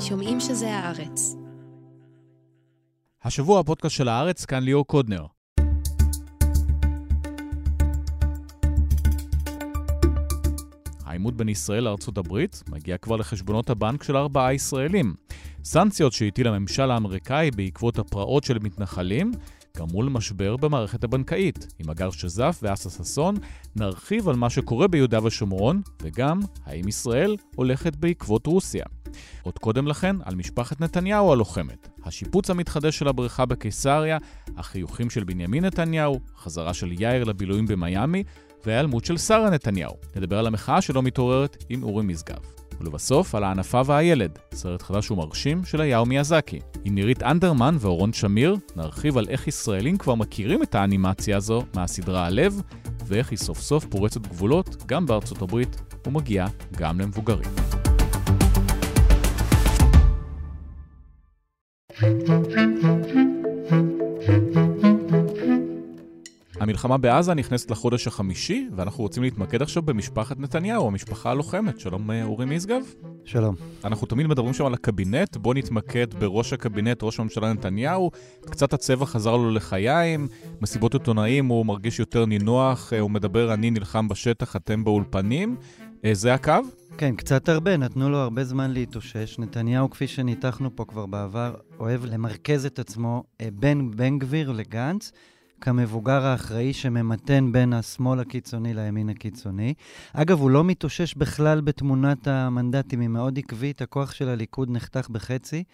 שומעים שזה הארץ. השבוע הפודקאסט של הארץ, כאן ליאור קודנר. העימות בין ישראל לארצות הברית מגיע כבר לחשבונות הבנק של ארבעה ישראלים. סנקציות שהטיל הממשל האמריקאי בעקבות הפרעות של מתנחלים גרמו למשבר במערכת הבנקאית. עם אגר שזף ואסה ששון נרחיב על מה שקורה ביהודה ושומרון, וגם האם ישראל הולכת בעקבות רוסיה. עוד קודם לכן, על משפחת נתניהו הלוחמת, השיפוץ המתחדש של הבריכה בקיסריה, החיוכים של בנימין נתניהו, חזרה של יאיר לבילויים במיאמי, והיעלמות של שרה נתניהו. נדבר על המחאה שלא מתעוררת עם אורי משגב. ולבסוף, על הענפה והילד, סרט חדש ומרשים של היאו מיאזקי. עם נירית אנדרמן ואורון שמיר, נרחיב על איך ישראלים כבר מכירים את האנימציה הזו מהסדרה הלב, ואיך היא סוף סוף פורצת גבולות גם בארצות הברית ומגיעה גם למבוגרים. המלחמה בעזה נכנסת לחודש החמישי, ואנחנו רוצים להתמקד עכשיו במשפחת נתניהו, המשפחה הלוחמת. שלום אה, אורי משגב. שלום. אנחנו תמיד מדברים שם על הקבינט, בואו נתמקד בראש הקבינט, ראש הממשלה נתניהו. קצת הצבע חזר לו לחיים, מסיבות עיתונאים הוא מרגיש יותר נינוח, אה, הוא מדבר, אני נלחם בשטח, אתם באולפנים. אה, זה הקו? כן, קצת הרבה, נתנו לו הרבה זמן להתאושש. נתניהו, כפי שניתחנו פה כבר בעבר, אוהב למרכז את עצמו בין בן גביר לגנץ. כמבוגר האחראי שממתן בין השמאל הקיצוני לימין הקיצוני. אגב, הוא לא מתאושש בכלל בתמונת המנדטים, היא מאוד עקבית, הכוח של הליכוד נחתך בחצי.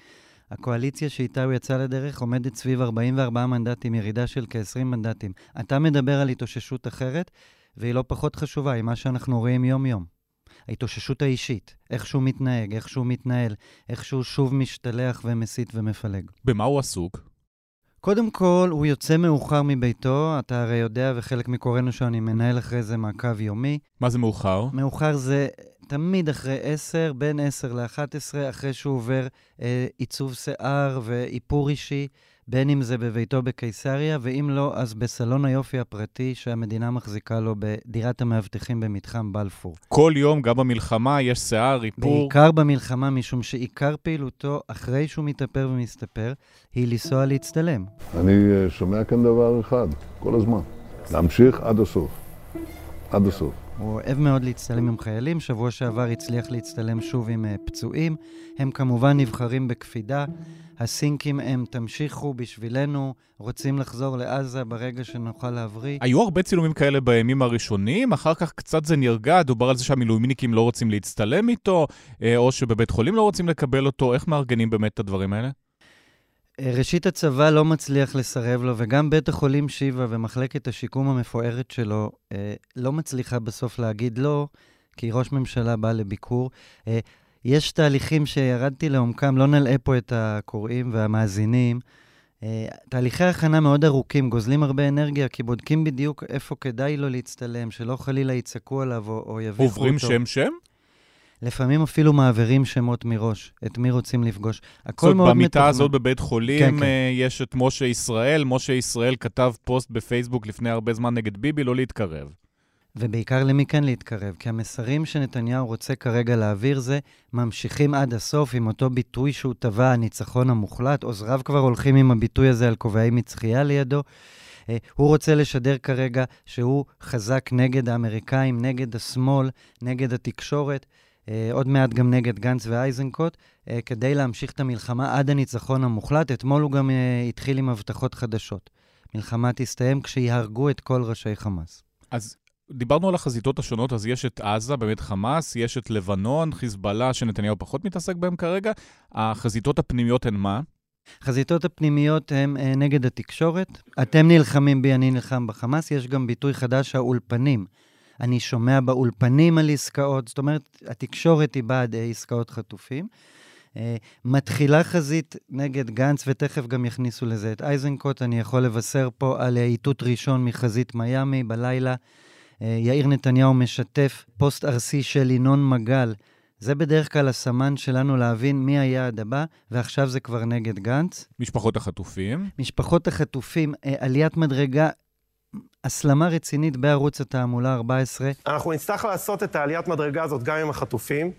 הקואליציה שאיתה הוא יצא לדרך עומדת סביב 44 מנדטים, ירידה של כ-20 מנדטים. אתה מדבר על התאוששות אחרת, והיא לא פחות חשובה, היא מה שאנחנו רואים יום-יום. ההתאוששות האישית, איך שהוא מתנהג, איך שהוא מתנהל, איך שהוא שוב משתלח ומסית ומפלג. במה הוא עסוק? קודם כל, הוא יוצא מאוחר מביתו, אתה הרי יודע, וחלק מקוראנו שאני מנהל אחרי זה מעקב יומי. מה זה מאוחר? מאוחר זה תמיד אחרי 10, בין 10 ל-11, אחרי שהוא עובר אה, עיצוב שיער ואיפור אישי. בין אם זה בביתו בקיסריה, ואם לא, אז בסלון היופי הפרטי שהמדינה מחזיקה לו בדירת המאבטחים במתחם בלפור. כל יום, גם במלחמה, יש שיער, איפור. בעיקר במלחמה, משום שעיקר פעילותו, אחרי שהוא מתאפר ומסתפר, היא לנסוע להצטלם. אני אה, שומע כאן דבר אחד, כל הזמן. להמשיך עד הסוף. עד הסוף. הוא אוהב מאוד להצטלם עם חיילים, שבוע שעבר הצליח להצטלם שוב עם uh, פצועים. הם כמובן נבחרים בקפידה. הסינקים הם תמשיכו בשבילנו, רוצים לחזור לעזה ברגע שנוכל להבריא. היו הרבה צילומים כאלה בימים הראשונים, אחר כך קצת זה נרגע, דובר על זה שהמילואימניקים לא רוצים להצטלם איתו, אה, או שבבית חולים לא רוצים לקבל אותו, איך מארגנים באמת את הדברים האלה? אה, ראשית, הצבא לא מצליח לסרב לו, וגם בית החולים שיבא ומחלקת השיקום המפוארת שלו אה, לא מצליחה בסוף להגיד לא, כי ראש ממשלה בא לביקור. יש תהליכים שירדתי לעומקם, לא נלאה פה את הקוראים והמאזינים. אה, תהליכי הכנה מאוד ארוכים, גוזלים הרבה אנרגיה, כי בודקים בדיוק איפה כדאי לו להצטלם, שלא חלילה יצעקו עליו או, או יביכו אותו. עוברים שם-שם? לפעמים אפילו מעבירים שמות מראש, את מי רוצים לפגוש. הכל מאוד מתוכנן. זאת במיטה הזאת בבית חולים כן, כן. אה, יש את משה ישראל. משה ישראל כתב פוסט בפייסבוק לפני הרבה זמן נגד ביבי, לא להתקרב. ובעיקר למי כן להתקרב, כי המסרים שנתניהו רוצה כרגע להעביר זה ממשיכים עד הסוף עם אותו ביטוי שהוא טבע, הניצחון המוחלט. עוזריו כבר הולכים עם הביטוי הזה על כובעי מצחייה לידו. אה, הוא רוצה לשדר כרגע שהוא חזק נגד האמריקאים, נגד השמאל, נגד התקשורת, אה, עוד מעט גם נגד גנץ ואייזנקוט, אה, כדי להמשיך את המלחמה עד הניצחון המוחלט. אתמול הוא גם התחיל עם הבטחות חדשות. מלחמה תסתיים כשיהרגו את כל ראשי חמאס. אז דיברנו על החזיתות השונות, אז יש את עזה, באמת חמאס, יש את לבנון, חיזבאללה, שנתניהו פחות מתעסק בהם כרגע. החזיתות הפנימיות הן מה? החזיתות הפנימיות הן אה, נגד התקשורת. אתם נלחמים בי, אני נלחם בחמאס. יש גם ביטוי חדש, האולפנים. אני שומע באולפנים על עסקאות, זאת אומרת, התקשורת היא בעד אה, עסקאות חטופים. אה, מתחילה חזית נגד גנץ, ותכף גם יכניסו לזה את אייזנקוט. אני יכול לבשר פה על איתות ראשון מחזית מיאמי בלילה. אה, יאיר נתניהו משתף פוסט ארסי של ינון מגל. זה בדרך כלל הסמן שלנו להבין מי היעד הבא, ועכשיו זה כבר נגד גנץ. משפחות החטופים. משפחות החטופים, אה, עליית מדרגה, הסלמה רצינית בערוץ התעמולה 14. אנחנו נצטרך לעשות את העליית מדרגה הזאת גם עם החטופים,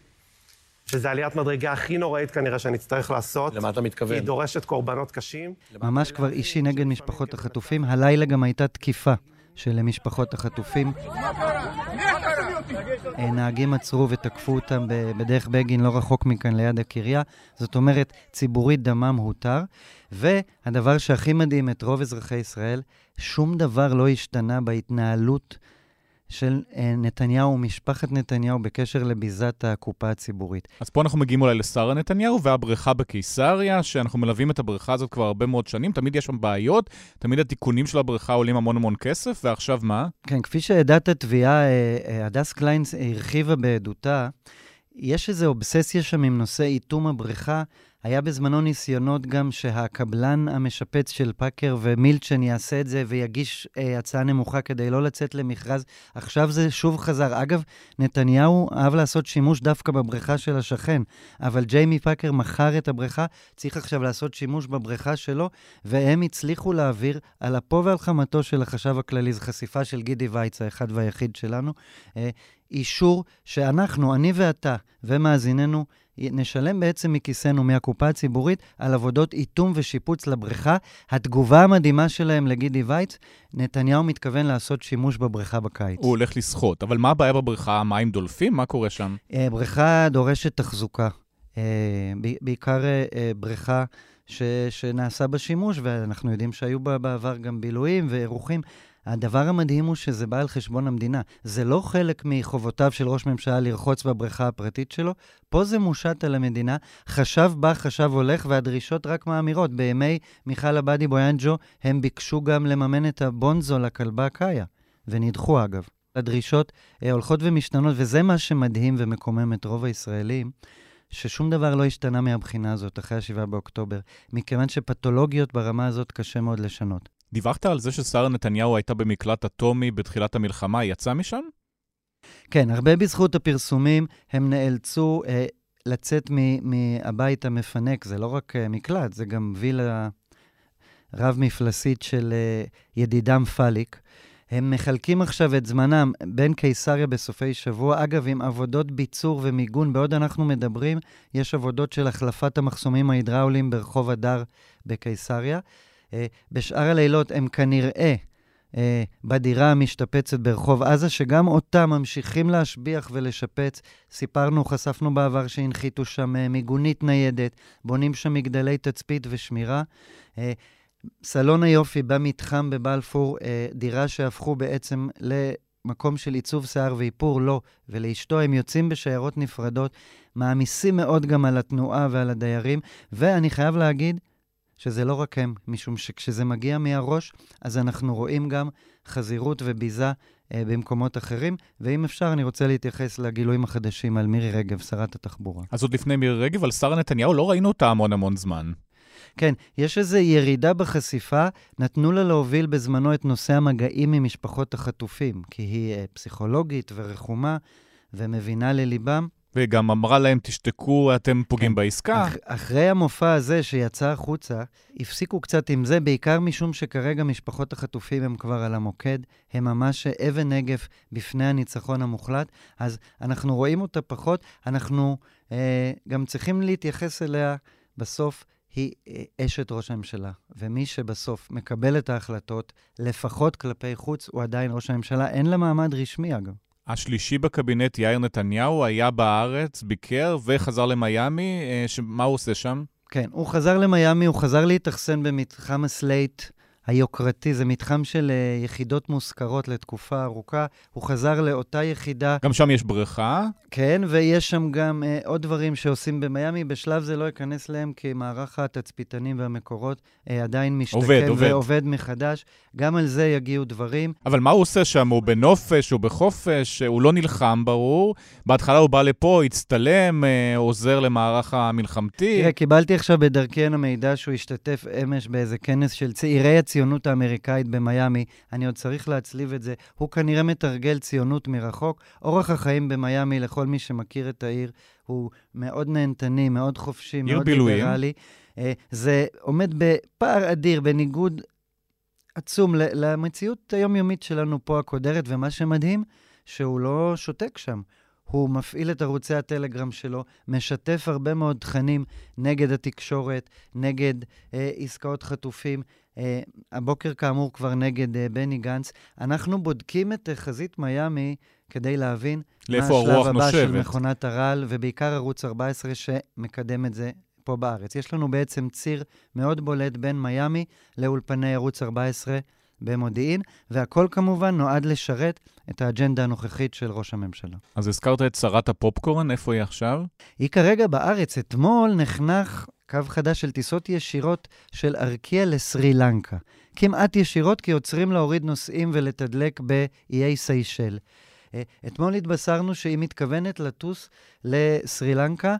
שזו עליית מדרגה הכי נוראית כנראה שאני אצטרך לעשות. למה אתה מתכוון? היא דורשת קורבנות קשים. ממש כבר אישי נגד משפחות החטופים. הלילה גם הייתה תקיפה של משפחות החטופים. אה, נהגים עצרו ותקפו אותם בדרך בגין, לא רחוק מכאן, ליד הקריה. זאת אומרת, ציבורית דמם הותר. והדבר שהכי מדהים את רוב אזרחי ישראל, שום דבר לא השתנה בהתנהלות של אה, נתניהו ומשפחת נתניהו בקשר לביזת הקופה הציבורית. אז פה אנחנו מגיעים אולי לשרה נתניהו והבריכה בקיסריה, שאנחנו מלווים את הבריכה הזאת כבר הרבה מאוד שנים, תמיד יש שם בעיות, תמיד התיקונים של הבריכה עולים המון המון כסף, ועכשיו מה? כן, כפי שעדת התביעה, אה, אה, הדס קליינס הרחיבה בעדותה, יש איזו אובססיה שם עם נושא איתום הבריכה. היה בזמנו ניסיונות גם שהקבלן המשפץ של פאקר ומילצ'ן יעשה את זה ויגיש אה, הצעה נמוכה כדי לא לצאת למכרז. עכשיו זה שוב חזר. אגב, נתניהו אהב לעשות שימוש דווקא בבריכה של השכן, אבל ג'יימי פאקר מכר את הבריכה, צריך עכשיו לעשות שימוש בבריכה שלו, והם הצליחו להעביר על אפו ועל חמתו של החשב הכללי, זו חשיפה של גידי וייץ, האחד והיחיד שלנו, אה, אישור שאנחנו, אני ואתה ומאזיננו, נשלם בעצם מכיסנו, מהקופה הציבורית, על עבודות איתום ושיפוץ לבריכה. התגובה המדהימה שלהם לגידי וייץ, נתניהו מתכוון לעשות שימוש בבריכה בקיץ. הוא הולך לשחות, אבל מה הבעיה בבריכה? מים דולפים? מה קורה שם? אה, בריכה דורשת תחזוקה. אה, בעיקר אה, בריכה ש, שנעשה בה שימוש, ואנחנו יודעים שהיו בה בעבר גם בילויים ואירוחים. הדבר המדהים הוא שזה בא על חשבון המדינה. זה לא חלק מחובותיו של ראש ממשלה לרחוץ בבריכה הפרטית שלו, פה זה מושת על המדינה. חשב בא, חשב הולך, והדרישות רק מאמירות. בימי מיכל עבאדי בויאנג'ו הם ביקשו גם לממן את הבונזו לכלבה קאיה, ונדחו אגב. הדרישות אה, הולכות ומשתנות, וזה מה שמדהים ומקומם את רוב הישראלים. ששום דבר לא השתנה מהבחינה הזאת אחרי ה-7 באוקטובר, מכיוון שפתולוגיות ברמה הזאת קשה מאוד לשנות. דיווחת על זה ששרה נתניהו הייתה במקלט אטומי בתחילת המלחמה, היא יצאה משם? כן, הרבה בזכות הפרסומים הם נאלצו אה, לצאת מהבית המפנק. זה לא רק אה, מקלט, זה גם וילה רב-מפלסית של אה, ידידם פאליק. הם מחלקים עכשיו את זמנם בין קיסריה בסופי שבוע. אגב, עם עבודות ביצור ומיגון, בעוד אנחנו מדברים, יש עבודות של החלפת המחסומים ההידראוליים ברחוב הדר בקיסריה. אה, בשאר הלילות הם כנראה אה, בדירה המשתפצת ברחוב עזה, שגם אותה ממשיכים להשביח ולשפץ. סיפרנו, חשפנו בעבר שהנחיתו שם אה, מיגונית ניידת, בונים שם מגדלי תצפית ושמירה. סלון היופי במתחם בבלפור, דירה שהפכו בעצם למקום של עיצוב שיער ואיפור לו ולאשתו, הם יוצאים בשיירות נפרדות, מעמיסים מאוד גם על התנועה ועל הדיירים, ואני חייב להגיד, שזה לא רק הם, משום שכשזה מגיע מהראש, אז אנחנו רואים גם חזירות וביזה אה, במקומות אחרים. ואם אפשר, אני רוצה להתייחס לגילויים החדשים על מירי רגב, שרת התחבורה. אז עוד לפני מירי רגב, על שרה נתניהו לא ראינו אותה המון המון זמן. כן, יש איזו ירידה בחשיפה. נתנו לה להוביל בזמנו את נושא המגעים ממשפחות החטופים, כי היא אה, פסיכולוגית ורחומה ומבינה לליבם. וגם אמרה להם, תשתקו, אתם פוגעים כן. בעסקה. אח, אחרי המופע הזה שיצא החוצה, הפסיקו קצת עם זה, בעיקר משום שכרגע משפחות החטופים הם כבר על המוקד, הם ממש אבן נגף בפני הניצחון המוחלט, אז אנחנו רואים אותה פחות, אנחנו אה, גם צריכים להתייחס אליה בסוף. היא אה, אשת ראש הממשלה, ומי שבסוף מקבל את ההחלטות, לפחות כלפי חוץ, הוא עדיין ראש הממשלה. אין לה מעמד רשמי, אגב. השלישי בקבינט, יאיר נתניהו, היה בארץ, ביקר וחזר למיאמי. אה, מה הוא עושה שם? כן, הוא חזר למיאמי, הוא חזר להתאכסן במתחם הסלייט היוקרתי, זה מתחם של uh, יחידות מושכרות לתקופה ארוכה. הוא חזר לאותה יחידה. גם שם יש בריכה? כן, ויש שם גם uh, עוד דברים שעושים במיאמי. בשלב זה לא אכנס להם, כי מערך התצפיתנים והמקורות uh, עדיין משתקם עובד, עובד. ועובד מחדש. גם על זה יגיעו דברים. אבל מה הוא עושה שם? הוא בנופש, הוא בחופש, הוא לא נלחם, ברור. בהתחלה הוא בא לפה, הצטלם, uh, עוזר למערך המלחמתי. תראה, קיבלתי עכשיו בדרכי המידע שהוא השתתף אמש באיזה כנס של צעירי הצ... הציונות האמריקאית במיאמי, אני עוד צריך להצליב את זה. הוא כנראה מתרגל ציונות מרחוק. אורח החיים במיאמי, לכל מי שמכיר את העיר, הוא מאוד נהנתני, מאוד חופשי, מאוד בילויים. ליברלי. אה, זה עומד בפער אדיר, בניגוד עצום למציאות היומיומית שלנו פה הקודרת, ומה שמדהים, שהוא לא שותק שם. הוא מפעיל את ערוצי הטלגרם שלו, משתף הרבה מאוד תכנים נגד התקשורת, נגד אה, עסקאות חטופים. אה, הבוקר, כאמור, כבר נגד אה, בני גנץ. אנחנו בודקים את אה, חזית מיאמי כדי להבין מה השלב הבא של נושבת. מכונת הרעל, ובעיקר ערוץ 14 שמקדם את זה פה בארץ. יש לנו בעצם ציר מאוד בולט בין מיאמי לאולפני ערוץ 14 במודיעין, והכל כמובן נועד לשרת את האג'נדה הנוכחית של ראש הממשלה. אז הזכרת את שרת הפופקורן, איפה היא עכשיו? היא כרגע בארץ. אתמול נחנך קו חדש של טיסות ישירות של ארקיע לסרי לנקה. כמעט ישירות, כי עוצרים להוריד נוסעים ולתדלק באיי סיישל. אה, אתמול התבשרנו שהיא מתכוונת לטוס לסרי לנקה,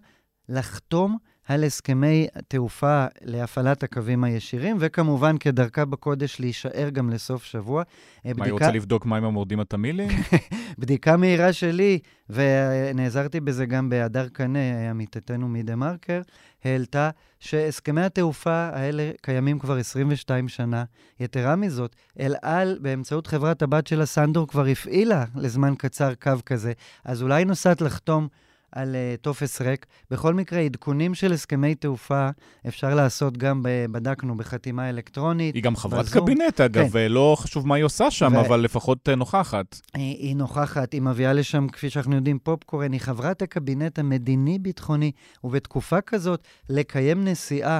לחתום על הסכמי תעופה להפעלת הקווים הישירים, וכמובן, כדרכה בקודש, להישאר גם לסוף שבוע. אה, מה, היא רוצה לבדוק מה עם המורדים התמילים? בדיקה מהירה שלי, ונעזרתי בזה גם בהדר קנה, עמיתתנו מדה-מרקר, העלתה שהסכמי התעופה האלה קיימים כבר 22 שנה. יתרה מזאת, אל על, באמצעות חברת הבת שלה, סנדור, כבר הפעילה לזמן קצר קו כזה, אז אולי נוסעת לחתום על uh, טופס ריק. בכל מקרה, עדכונים של הסכמי תעופה אפשר לעשות גם, ב- בדקנו, בחתימה אלקטרונית. היא גם חברת בזום. קבינט, אגב, כן. לא חשוב מה היא עושה שם, ו- אבל לפחות אה, נוכחת. היא, היא נוכחת, היא מביאה לשם, כפי שאנחנו יודעים, פופקורן, היא חברת הקבינט המדיני-ביטחוני, ובתקופה כזאת, לקיים נסיעה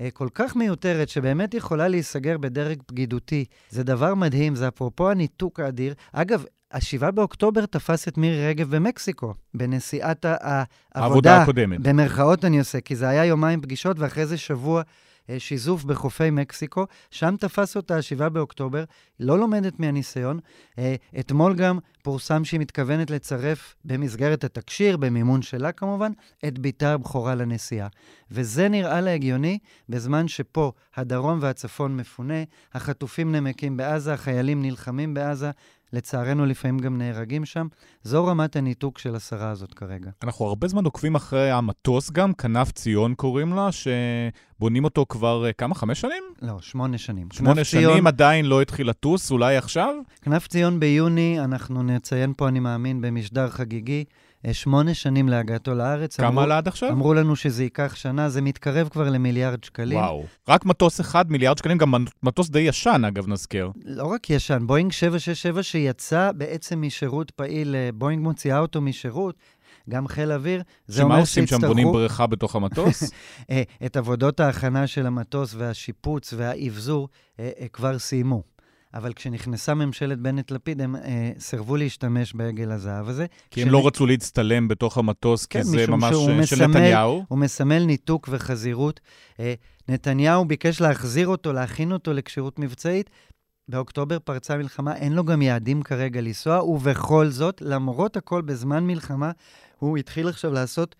אה, כל כך מיותרת, שבאמת יכולה להיסגר בדרג בגידותי, זה דבר מדהים, זה אפרופו הניתוק האדיר. אגב, ה-7 באוקטובר תפס את מירי רגב במקסיקו, בנסיעת העבודה העבודה, הקודמת. במרכאות אני עושה, כי זה היה יומיים פגישות, ואחרי זה שבוע אה, שיזוף בחופי מקסיקו. שם תפס אותה ה-7 באוקטובר, לא לומדת מהניסיון. אה, אתמול גם פורסם שהיא מתכוונת לצרף במסגרת התקשיר, במימון שלה כמובן, את בתה הבכורה לנסיעה. וזה נראה לה הגיוני בזמן שפה הדרום והצפון מפונה, החטופים נמקים בעזה, החיילים נלחמים בעזה, לצערנו לפעמים גם נהרגים שם. זו רמת הניתוק של השרה הזאת כרגע. אנחנו הרבה זמן עוקבים אחרי המטוס גם, כנף ציון קוראים לה, שבונים אותו כבר אה, כמה, חמש שנים? לא, שמונה שנים. שמונה כנף ציון- שנים עדיין לא התחיל לטוס, אולי עכשיו? כנף ציון ביוני, אנחנו נציין פה, אני מאמין, במשדר חגיגי, שמונה שנים להגעתו לארץ. כמה אמרו- עלה עד עכשיו? אמרו לנו שזה ייקח שנה, זה מתקרב כבר למיליארד שקלים. וואו. רק מטוס אחד, מיליארד שקלים, גם מטוס די ישן, אגב, נזכיר. לא רק ישן, בואינג 767 שיצא בעצם משירות פעיל, אה, בואינג מוציאה אותו משירות, גם חיל אוויר, זה שמה אומר עושים שם? בונים שיצטרכו בריכה בתוך המטוס? אה, את עבודות ההכנה של המטוס והשיפוץ והאבזור אה, אה, כבר סיימו. אבל כשנכנסה ממשלת בנט-לפיד, הם אה, סירבו להשתמש בעגל הזהב הזה. כי הם לא רצו להצטלם בתוך המטוס, כן, כי זה ממש אה, של מסמל- נתניהו. הוא מסמל ניתוק וחזירות. אה, נתניהו ביקש להחזיר אותו, להכין אותו לכשירות מבצעית. באוקטובר פרצה מלחמה, אין לו גם יעדים כרגע לנסוע, ובכל זאת, למרות הכל, בזמן מלחמה, הוא התחיל עכשיו לעשות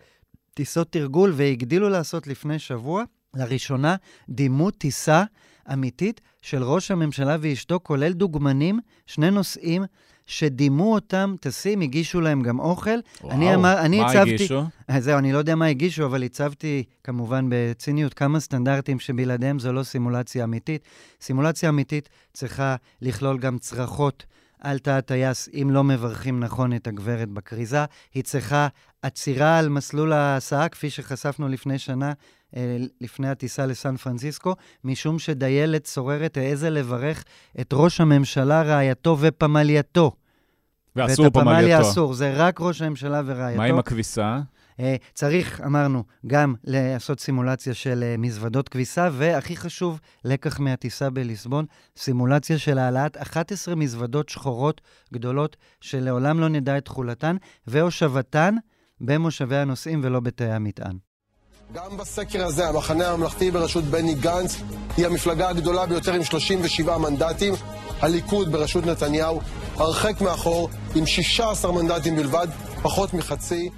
טיסות תרגול, והגדילו לעשות לפני שבוע, לראשונה, דימו טיסה אמיתית של ראש הממשלה ואשתו, כולל דוגמנים, שני נוסעים שדימו אותם, טסים, הגישו להם גם אוכל. אני וואו, אמר- אני מה הצבתי- הגישו? אז זהו, אני לא יודע מה הגישו, אבל הצבתי כמובן בציניות כמה סטנדרטים שבלעדיהם זו לא סימולציה אמיתית. סימולציה אמיתית צריכה לכלול גם צרחות על תא הטייס, אם לא מברכים נכון את הגברת בכריזה. היא צריכה עצירה על מסלול ההסעה, כפי שחשפנו לפני שנה, אה, לפני הטיסה לסן פרנסיסקו, משום שדיילת סוררת העזה לברך את ראש הממשלה, רעייתו ופמלייתו. ואסור ואת הפמליה פמלייתו. אסור, זה רק ראש הממשלה ורעייתו. מה עם הכביסה? אה, צריך, אמרנו, גם לעשות סימולציה של אה, מזוודות כביסה, והכי חשוב, לקח מהטיסה בליסבון, סימולציה של העלאת 11 מזוודות שחורות גדולות, שלעולם לא נדע את תכולתן, והושבתן במושבי הנוסעים ולא בתאי המטען. גם בסקר הזה, המחנה הממלכתי בראשות בני גנץ היא המפלגה הגדולה ביותר עם 37 מנדטים. הליכוד בראשות נתניהו הרחק מאחור עם 16 מנדטים בלבד, פחות מחצי.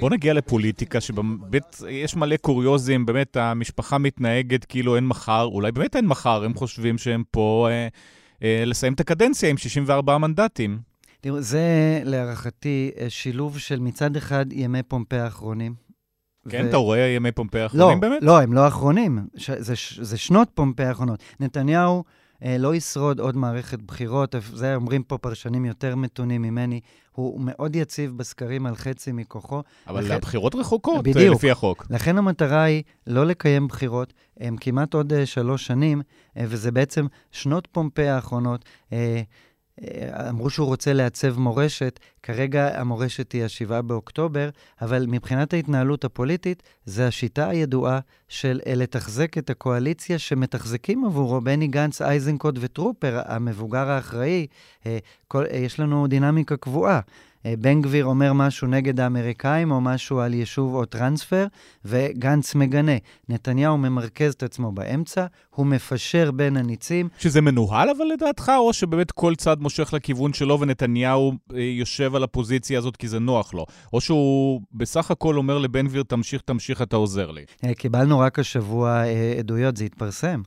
בוא נגיע לפוליטיקה, שבאמת יש מלא קוריוזים, באמת המשפחה מתנהגת כאילו אין מחר, אולי באמת אין מחר, הם חושבים שהם פה אה, אה, לסיים את הקדנציה עם 64 מנדטים. תראו, זה להערכתי אה, שילוב של מצד אחד ימי פומפי האחרונים. כן, ו- אתה רואה ימי פומפי לא, האחרונים באמת? לא, הם לא האחרונים, ש- זה, ש- זה שנות פומפי האחרונות. נתניהו אה, לא ישרוד עוד מערכת בחירות, זה אומרים פה פרשנים יותר מתונים ממני, הוא מאוד יציב בסקרים על חצי מכוחו. אבל לכן, הבחירות רחוקות, אה, בדיוק. לפי החוק. לכן המטרה היא לא לקיים בחירות, הם כמעט עוד uh, שלוש שנים, וזה בעצם שנות פומפי האחרונות. Uh, אמרו שהוא רוצה לעצב מורשת, כרגע המורשת היא ה-7 באוקטובר, אבל מבחינת ההתנהלות הפוליטית, זה השיטה הידועה של לתחזק את הקואליציה שמתחזקים עבורו בני גנץ, אייזנקוט וטרופר, המבוגר האחראי. כל, יש לנו דינמיקה קבועה. אה, בן גביר אומר משהו נגד האמריקאים או משהו על יישוב או טרנספר, וגנץ מגנה. נתניהו ממרכז את עצמו באמצע, הוא מפשר בין הניצים. שזה מנוהל אבל לדעתך, או שבאמת כל צד מושך לכיוון שלו ונתניהו אה, יושב על הפוזיציה הזאת כי זה נוח לו? או שהוא בסך הכל אומר לבן גביר, תמשיך, תמשיך, אתה עוזר לי? אה, קיבלנו רק השבוע עדויות, זה התפרסם.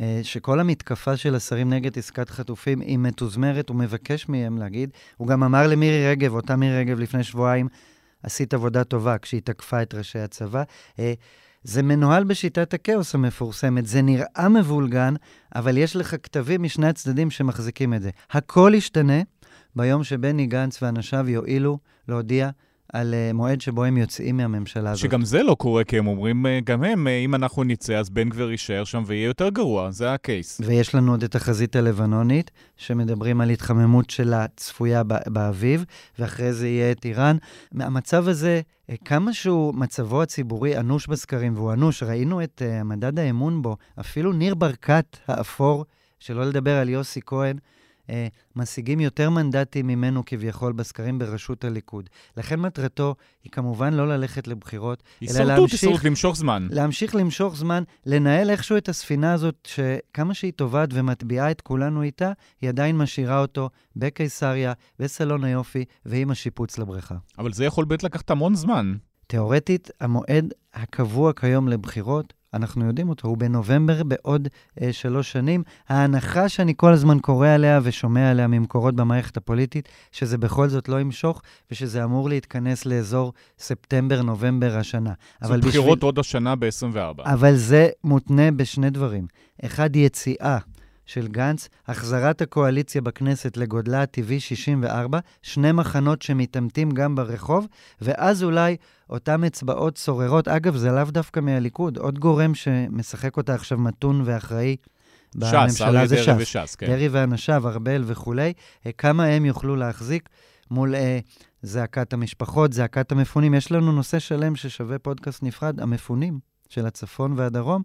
אה, שכל המתקפה של השרים נגד עסקת חטופים היא מתוזמרת, הוא מבקש מהם להגיד. הוא גם אמר למירי רגב, אותה מירי רגב לפני שבועיים, עשית עבודה טובה כשהיא תקפה את ראשי הצבא. אה, זה מנוהל בשיטת הכאוס המפורסמת, זה נראה מבולגן, אבל יש לך כתבים משני הצדדים שמחזיקים את זה. הכל ישתנה ביום שבני גנץ ואנשיו יואילו להודיע על uh, מועד שבו הם יוצאים מהממשלה הזאת. שגם זה לא קורה, כי הם אומרים, uh, גם הם, uh, אם אנחנו נצא, אז בן גביר יישאר שם ויהיה יותר גרוע, זה הקייס. ויש לנו עוד את החזית הלבנונית, שמדברים על התחממות שלה צפויה באביב, ואחרי זה יהיה את איראן. המצב הזה, כמה שהוא מצבו הציבורי אנוש בסקרים, והוא אנוש, ראינו את מדד האמון בו, אפילו ניר ברקת האפור, שלא לדבר על יוסי כהן, אה, משיגים יותר מנדטים ממנו כביכול בסקרים בראשות הליכוד. לכן מטרתו היא כמובן לא ללכת לבחירות, אלא להמשיך... הישרדות, למשוך זמן. להמשיך למשוך זמן, לנהל איכשהו את הספינה הזאת, שכמה שהיא טובעת ומטביעה את כולנו איתה, היא עדיין משאירה אותו בקיסריה, בסלון היופי ועם השיפוץ לבריכה. אבל זה יכול באמת לקחת המון זמן. תאורטית, המועד הקבוע כיום לבחירות אנחנו יודעים אותו, הוא בנובמבר בעוד אה, שלוש שנים. ההנחה שאני כל הזמן קורא עליה ושומע עליה ממקורות במערכת הפוליטית, שזה בכל זאת לא ימשוך, ושזה אמור להתכנס לאזור ספטמבר-נובמבר השנה. זה בחירות בשביל... עוד השנה ב-24. אבל זה מותנה בשני דברים. אחד, יציאה של גנץ, החזרת הקואליציה בכנסת לגודלה הטבעי 64, שני מחנות שמתעמתים גם ברחוב, ואז אולי אותן אצבעות סוררות. אגב, זה לאו דווקא מהליכוד, עוד גורם שמשחק אותה עכשיו מתון ואחראי. ש"ס, אריה דרעי וש"ס, כן. דרעי ואנשיו, ארבל וכולי, אה, כמה הם יוכלו להחזיק מול אה, זעקת המשפחות, זעקת המפונים. יש לנו נושא שלם ששווה פודקאסט נפרד, המפונים של הצפון והדרום.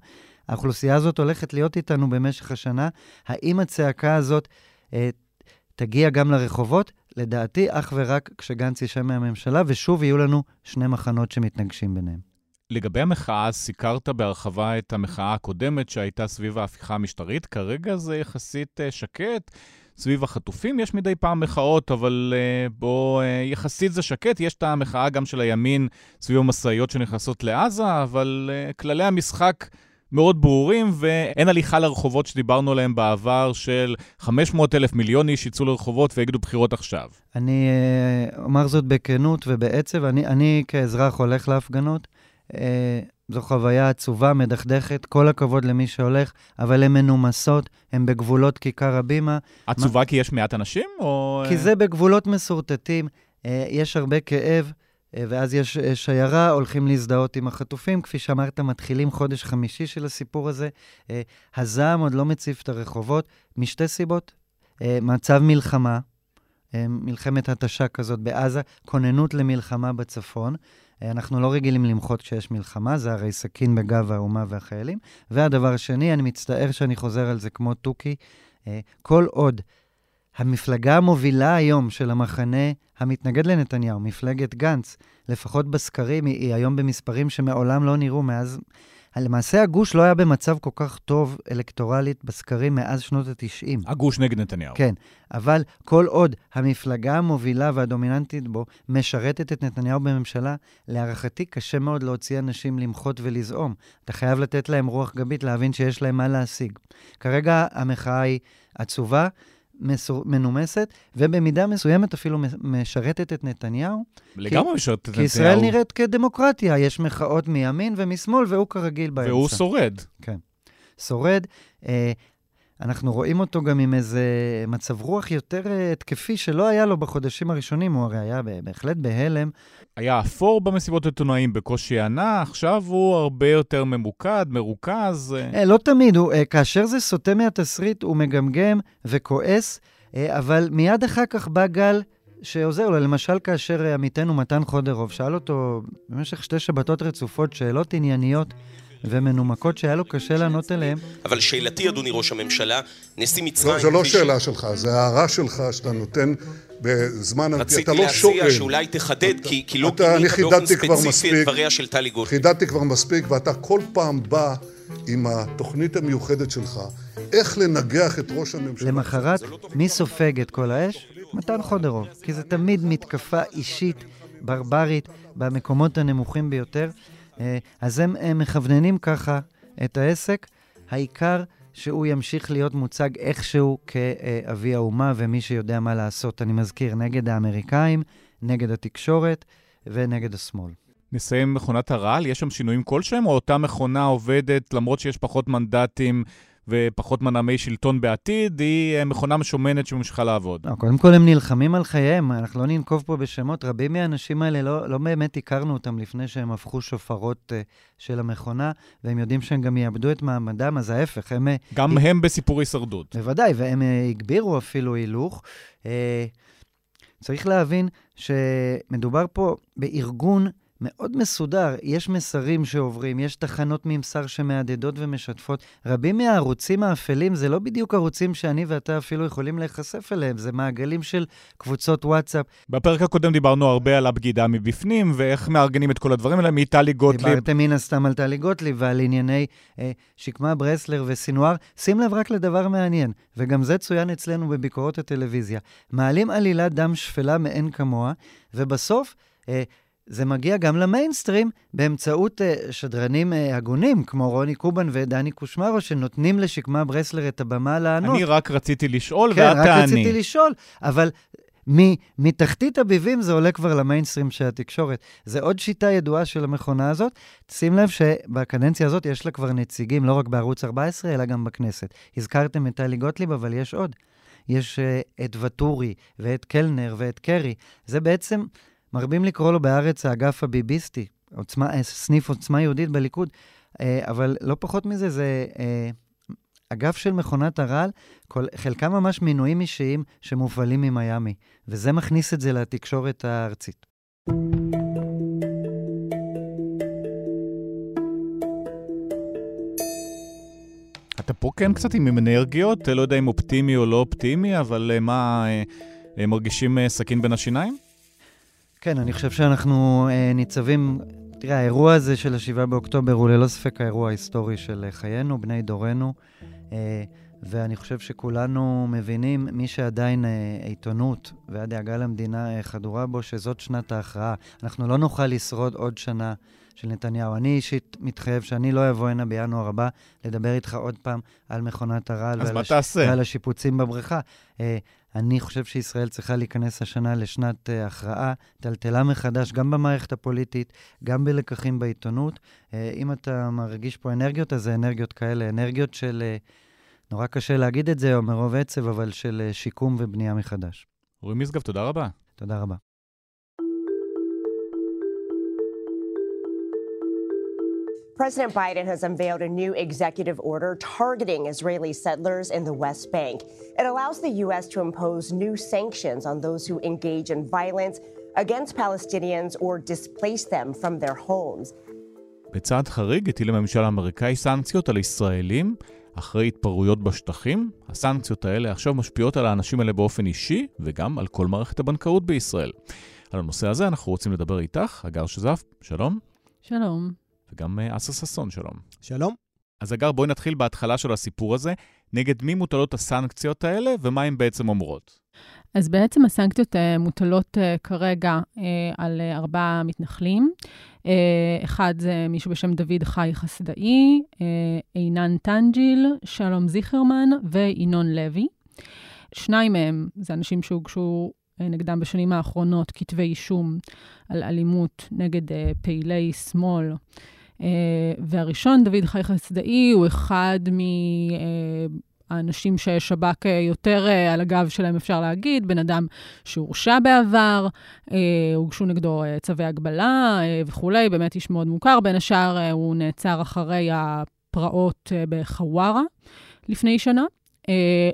האוכלוסייה הזאת הולכת להיות איתנו במשך השנה. האם הצעקה הזאת אה, תגיע גם לרחובות? לדעתי, אך ורק כשגנץ יישב מהממשלה, ושוב יהיו לנו שני מחנות שמתנגשים ביניהם. לגבי המחאה, סיקרת בהרחבה את המחאה הקודמת שהייתה סביב ההפיכה המשטרית. כרגע זה יחסית uh, שקט. סביב החטופים יש מדי פעם מחאות, אבל uh, uh, יחסית זה שקט. יש את המחאה גם של הימין סביב המשאיות שנכנסות לעזה, אבל uh, כללי המשחק מאוד ברורים, ואין הליכה לרחובות שדיברנו עליהם בעבר, של 500 אלף מיליון איש יצאו לרחובות ויגידו בחירות עכשיו. אני אה, אומר זאת בכנות ובעצב, אני, אני כאזרח הולך להפגנות. אה, זו חוויה עצובה, מדכדכת, כל הכבוד למי שהולך, אבל הן מנומסות, הן בגבולות כיכר הבימה. עצובה מה... כי יש מעט אנשים, או... כי זה בגבולות מסורטטים, יש הרבה כאב. אה, ואז יש אה, שיירה, הולכים להזדהות עם החטופים. כפי שאמרת, מתחילים חודש חמישי של הסיפור הזה. אה, הזעם עוד לא מציף את הרחובות, משתי סיבות. מצב מלחמה, מלחמת התשה כזאת בעזה, כוננות למלחמה בצפון. אנחנו לא רגילים למחות כשיש מלחמה, זה הרי סכין בגב האומה והחיילים. והדבר השני, אני מצטער שאני חוזר על זה כמו תוכי, כל עוד המפלגה המובילה היום של המחנה המתנגד לנתניהו, מפלגת גנץ, לפחות בסקרים, היא, היום במספרים שמעולם לא נראו מאז... למעשה הגוש לא היה במצב כל כך טוב אלקטורלית בסקרים מאז שנות ה-90. הגוש נגד נתניהו. כן, אבל כל עוד המפלגה המובילה והדומיננטית בו משרתת את נתניהו בממשלה, להערכתי קשה מאוד להוציא אנשים למחות ולזעום. אתה חייב לתת להם רוח גבית להבין שיש להם מה להשיג. כרגע המחאה היא עצובה. מסור, מנומסת, ובמידה מסוימת אפילו משרתת את נתניהו. לגמרי משרתת את נתניהו. כי ישראל נראית כדמוקרטיה, יש מחאות מימין ומשמאל, והוא כרגיל באמצע. והוא שורד. כן. שורד. אה, אנחנו רואים אותו גם עם איזה מצב רוח יותר אה, התקפי שלא היה לו בחודשים הראשונים, הוא הרי היה בהחלט בהלם. היה אפור במסיבות עיתונאים, בקושי ענה, עכשיו הוא הרבה יותר ממוקד, מרוכז. אה, לא תמיד, הוא, אה, כאשר זה סוטה מהתסריט, הוא מגמגם וכועס, אבל מיד אחר כך בא גל שעוזר לו. למשל, כאשר עמיתנו מתן חודרוב שאל אותו במשך שתי שבתות רצופות שאלות ענייניות, ומנומקות שהיה לו קשה לענות עליהן. אבל שאלתי, אדוני ראש הממשלה, נשיא מצרים... לא, זו לא שאלה שלך, זו הערה שלך שאתה נותן בזמן... רציתי להציע שאולי תחדד, כי לא פינית באופן ספציפי את דבריה של טלי גוטליב. חידדתי כבר מספיק, ואתה כל פעם בא עם התוכנית המיוחדת שלך, איך לנגח את ראש הממשלה. למחרת, מי סופג את כל האש? מתן חודרוב, כי זה תמיד מתקפה אישית, ברברית, במקומות הנמוכים ביותר. אה, אז הם, הם מכווננים ככה את העסק. העיקר שהוא ימשיך להיות מוצג איכשהו כאבי האומה ומי שיודע מה לעשות. אני מזכיר, נגד האמריקאים, נגד התקשורת ונגד השמאל. נסיים מכונת הרעל? יש שם שינויים כלשהם, או אותה מכונה עובדת למרות שיש פחות מנדטים ופחות מנעמי שלטון בעתיד, היא אה, מכונה משומנת שממשיכה לעבוד. לא, קודם כל הם נלחמים על חייהם, אנחנו לא ננקוב פה בשמות. רבים מהאנשים האלה, לא, לא באמת הכרנו אותם לפני שהם הפכו שופרות uh, של המכונה, והם יודעים שהם גם יאבדו את מעמדם, אז ההפך, הם... אה, גם היא... הם בסיפור הישרדות. בוודאי, והם uh, הגבירו אפילו הילוך. Uh, צריך להבין שמדובר פה בארגון מאוד מסודר. יש מסרים שעוברים, יש תחנות ממסר שמהדהדות ומשתפות. רבים מהערוצים האפלים זה לא בדיוק ערוצים שאני ואתה אפילו יכולים להיחשף אליהם, זה מעגלים של קבוצות וואטסאפ. בפרק הקודם דיברנו הרבה על הבגידה מבפנים, ואיך מארגנים את כל הדברים האלה מטלי גוטליב. דיברתם מן הסתם על טלי גוטליב ועל ענייני אה, שקמה ברסלר וסינואר. שים לב רק לדבר מעניין, וגם זה צוין אצלנו בביקורות הטלוויזיה. מעלים עלילת דם שפלה מאין כמוה, ובסוף... זה מגיע גם למיינסטרים באמצעות uh, שדרנים uh, הגונים, כמו רוני קובן ודני קושמרו, שנותנים לשקמה ברסלר את הבמה לענות. אני רק רציתי לשאול, כן, ואת תעני. כן, רק רציתי לשאול, אבל מתחתית הביבים זה עולה כבר למיינסטרים של התקשורת. זה עוד שיטה ידועה של המכונה הזאת. שים לב שבקדנציה הזאת יש לה כבר נציגים, לא רק בערוץ 14, אלא גם בכנסת. הזכרתם את טלי גוטליב, אבל יש עוד. יש uh, את ואטורי, ואת קלנר, ואת קרי. זה בעצם מרבים לקרוא לו בארץ האגף הביביסטי, עוצמה, אה, סניף עוצמה יהודית בליכוד, אה, אבל לא פחות מזה, זה אה, אגף של מכונת הרעל, חלקם ממש מינויים אישיים שמופעלים ממיאמי, וזה מכניס את זה לתקשורת הארצית. אתה פה כן קצת עם אנרגיות, לא יודע אם אופטימי או לא אופטימי, אבל מה, מרגישים סכין בין השיניים? כן, אני חושב שאנחנו אה, ניצבים... תראה, האירוע הזה של ה-7 באוקטובר הוא ללא ספק האירוע ההיסטורי של אה, חיינו, בני דורנו, אה, ואני חושב שכולנו מבינים, מי שעדיין אה, עיתונות והדאגה למדינה אה, חדורה בו, שזאת שנת ההכרעה. אנחנו לא נוכל לשרוד עוד שנה של נתניהו. אני אישית מתחייב שאני לא אבוא הנה בינואר הבא לדבר איתך עוד פעם על מכונת הרעל ועל, הש... ועל השיפוצים בבריכה. אה, אני חושב שישראל צריכה להיכנס השנה לשנת uh, הכרעה, טלטלה מחדש, גם במערכת הפוליטית, גם בלקחים בעיתונות. Uh, אם אתה מרגיש פה אנרגיות, אז זה אנרגיות כאלה, אנרגיות של, uh, נורא קשה להגיד את זה, או מרוב עצב, אבל של uh, שיקום ובנייה מחדש. אורי משגב, תודה רבה. תודה רבה. President Biden has unveiled a new executive order targeting Israeli settlers in the West Bank. It allows the U.S. to impose new sanctions on those who engage in violence against Palestinians or displace them from their homes. בצעד חריג הטיל הממשל האמריקאי סנקציות על ישראלים אחרי התפרעויות בשטחים. הסנקציות האלה עכשיו משפיעות על האנשים האלה באופן אישי וגם על כל מערכת הבנקאות בישראל. על הנושא הזה אנחנו רוצים לדבר איתך, הגר שזף, שלום. שלום. וגם אה, אסה ששון, שלום. שלום. אז אגר, בואי נתחיל בהתחלה של הסיפור הזה. נגד מי מוטלות הסנקציות האלה ומה הן בעצם אומרות? אז בעצם הסנקציות uh, מוטלות uh, כרגע על ארבעה מתנחלים. אחד זה מישהו בשם דוד חי חסדאי, עינן טנג'יל, שלום זיכרמן וינון לוי. שניים מהם זה אנשים שהוגשו נגדם בשנים האחרונות כתבי אישום על אלימות נגד פעילי שמאל. Uh, והראשון, דוד חי חסדאי, הוא אחד האנשים ששב"כ יותר על הגב שלהם, אפשר להגיד, בן אדם שהורשע בעבר, הוגשו נגדו צווי הגבלה וכולי, באמת איש מאוד מוכר. בין השאר, הוא נעצר אחרי הפרעות בחווארה לפני שנה.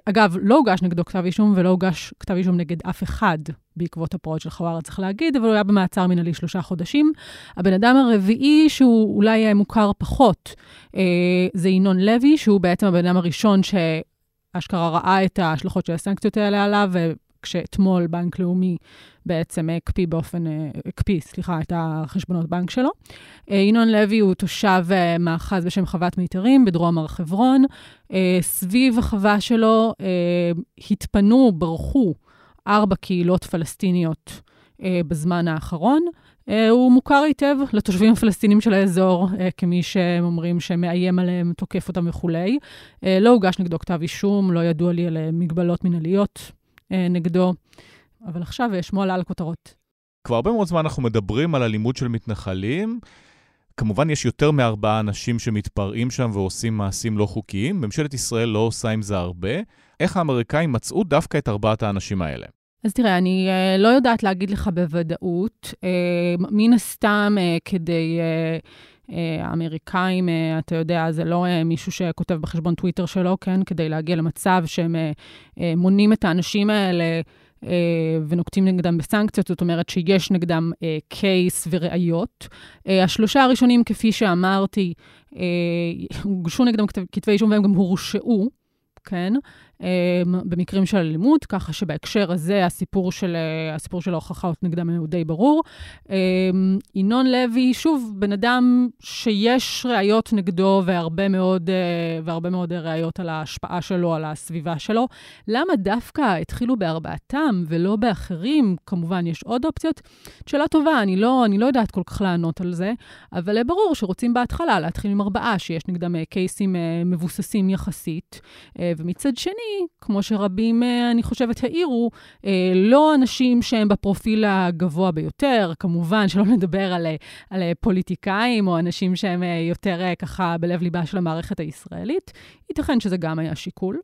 אגב, לא הוגש נגדו כתב אישום ולא הוגש כתב אישום נגד אף אחד בעקבות הפרעות של חווארה, צריך להגיד, אבל הוא היה במעצר מנהלי שלושה חודשים. הבן אדם הרביעי, שהוא אולי מוכר פחות, זה ינון לוי, שהוא בעצם הבן אדם הראשון שאשכרה ראה את ההשלכות של הסנקציות האלה עליו, כשאתמול בנק לאומי בעצם הקפיא באופן, הקפיא, סליחה, את החשבונות בנק שלו. ינון לוי הוא תושב מאחז בשם חוות מיתרים בדרום הר חברון. סביב החווה שלו התפנו, ברחו ארבע קהילות פלסטיניות בזמן האחרון. הוא מוכר היטב לתושבים הפלסטינים של האזור, כמי שהם אומרים שמאיים עליהם, תוקף אותם וכולי. לא הוגש נגדו כתב אישום, לא ידוע לי על מגבלות מנהליות נגדו, אבל עכשיו שמו עלה על כותרות. כבר הרבה מאוד זמן אנחנו מדברים על אלימות של מתנחלים. כמובן, יש יותר מארבעה אנשים שמתפרעים שם ועושים מעשים לא חוקיים. ממשלת ישראל לא עושה עם זה הרבה. איך האמריקאים מצאו דווקא את ארבעת האנשים האלה? אז תראה, אני uh, לא יודעת להגיד לך בוודאות. Uh, מן הסתם, uh, כדי... Uh, האמריקאים, אתה יודע, זה לא מישהו שכותב בחשבון טוויטר שלו, כן? כדי להגיע למצב שהם מונים את האנשים האלה ונוקטים נגדם בסנקציות, זאת אומרת שיש נגדם קייס וראיות. השלושה הראשונים, כפי שאמרתי, הוגשו נגדם כתבי אישום והם גם הורשעו, כן? במקרים של אלימות, ככה שבהקשר הזה הסיפור של, הסיפור של ההוכחות נגדם הוא די ברור. ינון לוי, שוב, בן אדם שיש ראיות נגדו והרבה מאוד, והרבה מאוד ראיות על ההשפעה שלו, על הסביבה שלו. למה דווקא התחילו בארבעתם ולא באחרים? כמובן, יש עוד אופציות. שאלה טובה, אני לא, אני לא יודעת כל כך לענות על זה, אבל ברור שרוצים בהתחלה להתחיל עם ארבעה, שיש נגדם קייסים מבוססים יחסית, ומצד שני, כמו שרבים, אני חושבת, העירו, לא אנשים שהם בפרופיל הגבוה ביותר, כמובן שלא נדבר על, על פוליטיקאים או אנשים שהם יותר ככה בלב ליבה של המערכת הישראלית, ייתכן שזה גם היה שיקול.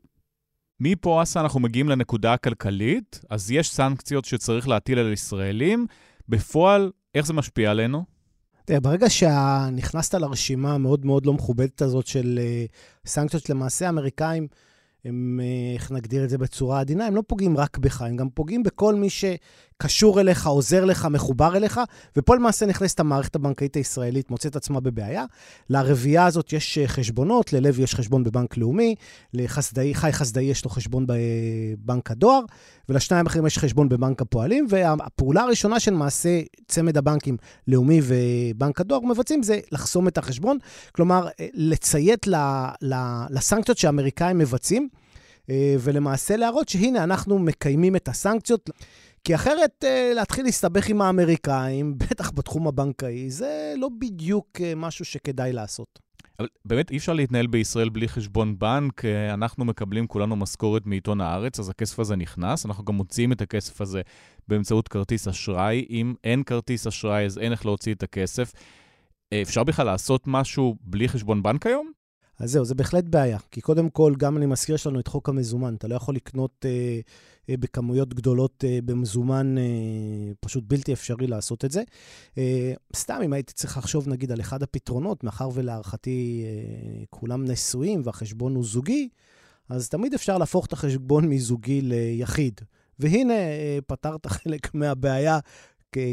מפה, אסה, אנחנו מגיעים לנקודה הכלכלית, אז יש סנקציות שצריך להטיל על ישראלים. בפועל, איך זה משפיע עלינו? תראה, ברגע שנכנסת לרשימה המאוד מאוד לא מכובדת הזאת של סנקציות, למעשה האמריקאים... הם, איך נגדיר את זה בצורה עדינה, הם לא פוגעים רק בך, הם גם פוגעים בכל מי שקשור אליך, עוזר לך, מחובר אליך, ופה למעשה נכנסת המערכת הבנקאית הישראלית, מוצאת עצמה בבעיה. לרביעייה הזאת יש חשבונות, ללוי יש חשבון בבנק לאומי, לחסדאי, חי חסדאי יש לו חשבון בבנק הדואר, ולשניים אחרים יש חשבון בבנק הפועלים, והפעולה הראשונה של מעשה צמד הבנקים, לאומי ובנק הדואר, מבצעים זה לחסום את החשבון, כלומר, לציית לסנקציות שהאמריקאים מבצעים. ולמעשה להראות שהנה, אנחנו מקיימים את הסנקציות. כי אחרת להתחיל להסתבך עם האמריקאים, בטח בתחום הבנקאי, זה לא בדיוק משהו שכדאי לעשות. אבל באמת אי אפשר להתנהל בישראל בלי חשבון בנק. אנחנו מקבלים כולנו משכורת מעיתון הארץ, אז הכסף הזה נכנס. אנחנו גם מוציאים את הכסף הזה באמצעות כרטיס אשראי. אם אין כרטיס אשראי, אז אין איך להוציא את הכסף. אפשר בכלל לעשות משהו בלי חשבון בנק היום? אז זהו, זה בהחלט בעיה. כי קודם כל, גם אני מזכיר, יש לנו את חוק המזומן. אתה לא יכול לקנות אה, אה, בכמויות גדולות אה, במזומן, אה, פשוט בלתי אפשרי לעשות את זה. אה, סתם, אם הייתי צריך לחשוב, נגיד, על אחד הפתרונות, מאחר ולהערכתי אה, כולם נשואים והחשבון הוא זוגי, אז תמיד אפשר להפוך את החשבון מזוגי ליחיד. והנה, אה, פתרת חלק מהבעיה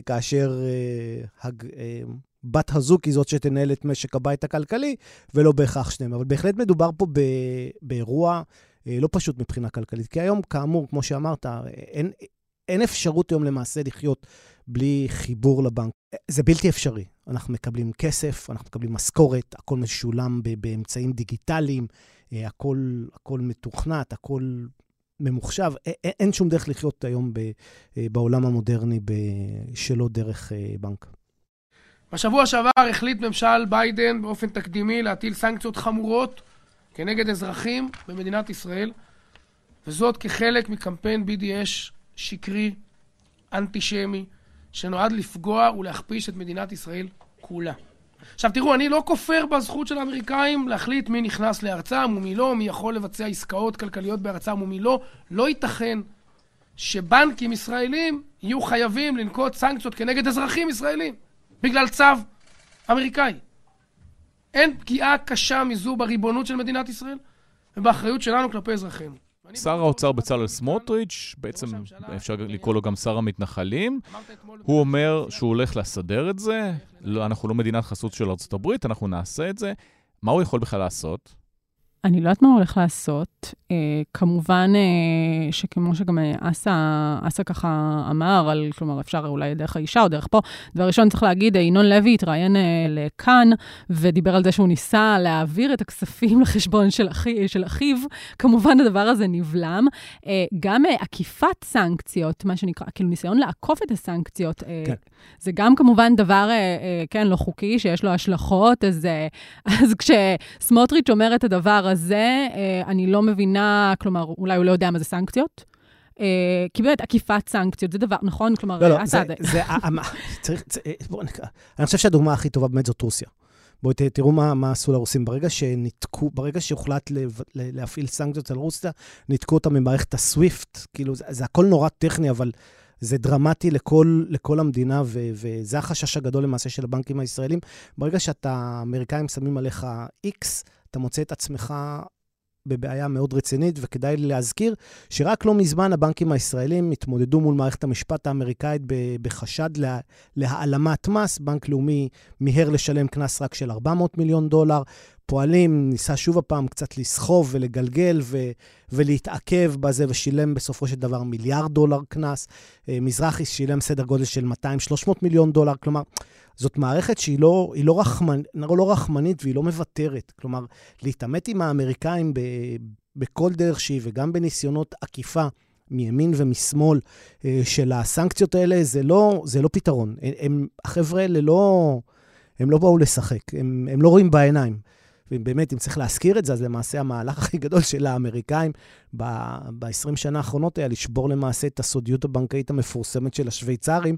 כאשר אה, הג, אה, בת הזוג היא זאת שתנהל את משק הבית הכלכלי, ולא בהכרח שניהם. אבל בהחלט מדובר פה ב, באירוע אה, לא פשוט מבחינה כלכלית. כי היום, כאמור, כמו שאמרת, אין, אין אפשרות היום למעשה לחיות בלי חיבור לבנק. זה בלתי אפשרי. אנחנו מקבלים כסף, אנחנו מקבלים משכורת, הכל משולם באמצעים דיגיטליים, הכל, הכל מתוכנת, הכל ממוחשב. אין שום דרך לחיות היום בעולם המודרני שלא דרך בנק. בשבוע שעבר החליט ממשל ביידן באופן תקדימי להטיל סנקציות חמורות כנגד אזרחים במדינת ישראל, וזאת כחלק מקמפיין BDS שקרי, אנטישמי, שנועד לפגוע ולהכפיש את מדינת ישראל כולה. עכשיו תראו, אני לא כופר בזכות של האמריקאים להחליט מי נכנס לארצם ומי לא, מי יכול לבצע עסקאות כלכליות בארצם ומי לא. לא ייתכן שבנקים ישראלים יהיו חייבים לנקוט סנקציות כנגד אזרחים ישראלים בגלל צו אמריקאי. אין פגיעה קשה מזו בריבונות של מדינת ישראל ובאחריות שלנו כלפי אזרחינו. שר האוצר בצלאל סמוטריץ', בעצם אפשר לקרוא לו גם שר המתנחלים, הוא אומר שהוא הולך לסדר את זה, לא, אנחנו לא מדינת חסות של ארה"ב, אנחנו נעשה את זה. מה הוא יכול בכלל לעשות? אני לא יודעת מה הולך לעשות. Uh, כמובן uh, שכמו שגם אסא, אסא ככה אמר, על, כלומר, אפשר אולי דרך האישה או דרך פה. דבר ראשון, צריך להגיד, ינון לוי התראיין uh, לכאן, ודיבר על זה שהוא ניסה להעביר את הכספים לחשבון של, אחי, של אחיו. כמובן, הדבר הזה נבלם. Uh, גם uh, עקיפת סנקציות, מה שנקרא, כאילו ניסיון לעקוף את הסנקציות, uh, כן. זה גם כמובן דבר, uh, uh, כן, לא חוקי, שיש לו השלכות. אז, uh, אז כשסמוטריץ' אומר את הדבר הזה, אה, אני לא מבינה, כלומר, אולי הוא לא יודע מה זה סנקציות. אה, כי באמת, עקיפת סנקציות, זה דבר, נכון? כלומר, לא, לא, זה, זה, צריך, אה, בואו נקרא. אני חושב שהדוגמה הכי טובה באמת זאת רוסיה. בואו תראו מה, מה עשו לרוסים. ברגע שניתקו, ברגע שהוחלט להפעיל סנקציות על רוסיה, ניתקו אותם ממערכת הסוויפט. כאילו, זה, זה הכל נורא טכני, אבל זה דרמטי לכל, לכל המדינה, ו, וזה החשש הגדול למעשה של הבנקים הישראלים. ברגע שאתה, האמריקאים שמים עליך X, אתה מוצא את עצמך בבעיה מאוד רצינית, וכדאי להזכיר שרק לא מזמן הבנקים הישראלים התמודדו מול מערכת המשפט האמריקאית בחשד לה, להעלמת מס. בנק לאומי מיהר לשלם קנס רק של 400 מיליון דולר. פועלים ניסה שוב הפעם קצת לסחוב ולגלגל ו, ולהתעכב בזה, ושילם בסופו של דבר מיליארד דולר קנס. אה, מזרחי שילם סדר גודל של 200-300 מיליון דולר. כלומר, זאת מערכת שהיא לא, לא, רחמנ, לא רחמנית והיא לא מוותרת. כלומר, להתעמת עם האמריקאים ב, בכל דרך שהיא, וגם בניסיונות עקיפה מימין ומשמאל אה, של הסנקציות האלה, זה לא, זה לא פתרון. הם, החבר'ה האלה לא, הם לא באו לשחק, הם, הם לא רואים בעיניים. ובאמת, אם צריך להזכיר את זה, אז למעשה המהלך הכי גדול של האמריקאים ב-20 שנה האחרונות היה לשבור למעשה את הסודיות הבנקאית המפורסמת של השוויצרים,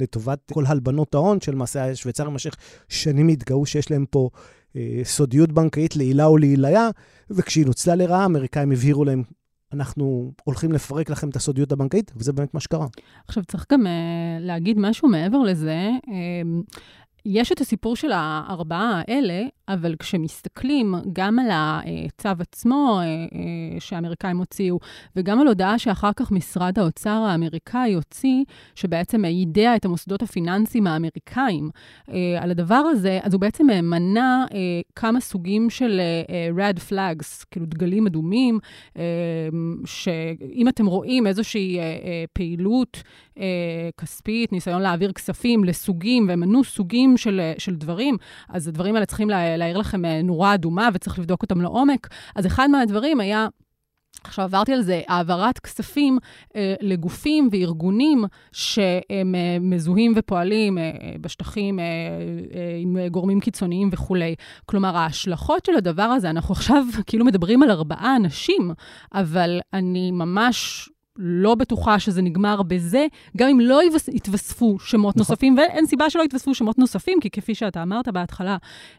לטובת כל הלבנות ההון, שלמעשה השוויצרים במשך שנים התגאו שיש להם פה אה, סודיות בנקאית לעילה או לעיליה, וכשהיא נוצלה לרעה, האמריקאים הבהירו להם, אנחנו הולכים לפרק לכם את הסודיות הבנקאית, וזה באמת מה שקרה. עכשיו, צריך גם uh, להגיד משהו מעבר לזה. Uh, יש את הסיפור של הארבעה האלה, אבל כשמסתכלים גם על הצו עצמו אה, אה, שהאמריקאים הוציאו, וגם על הודעה שאחר כך משרד האוצר האמריקאי הוציא, שבעצם יידע את המוסדות הפיננסיים האמריקאים אה, על הדבר הזה, אז הוא בעצם מנה כמה סוגים של red flags, כאילו דגלים אדומים, שאם אתם רואים איזושהי פעילות כספית, ניסיון להעביר כספים לסוגים, והם מנו סוגים של, של דברים, אז הדברים האלה צריכים לה, להעיר לכם אה, נורה אדומה וצריך לבדוק אותם לעומק. אז אחד מהדברים היה... עכשיו עברתי על זה, העברת כספים אה, לגופים וארגונים שהם אה, מזוהים ופועלים אה, בשטחים אה, אה, עם גורמים קיצוניים וכולי. כלומר, ההשלכות של הדבר הזה, אנחנו עכשיו כאילו מדברים על ארבעה אנשים, אבל אני ממש לא בטוחה שזה נגמר בזה, גם אם לא יתווספו שמות נכון. נוספים, ואין סיבה שלא יתווספו שמות נוספים, כי כפי שאתה אמרת בהתחלה,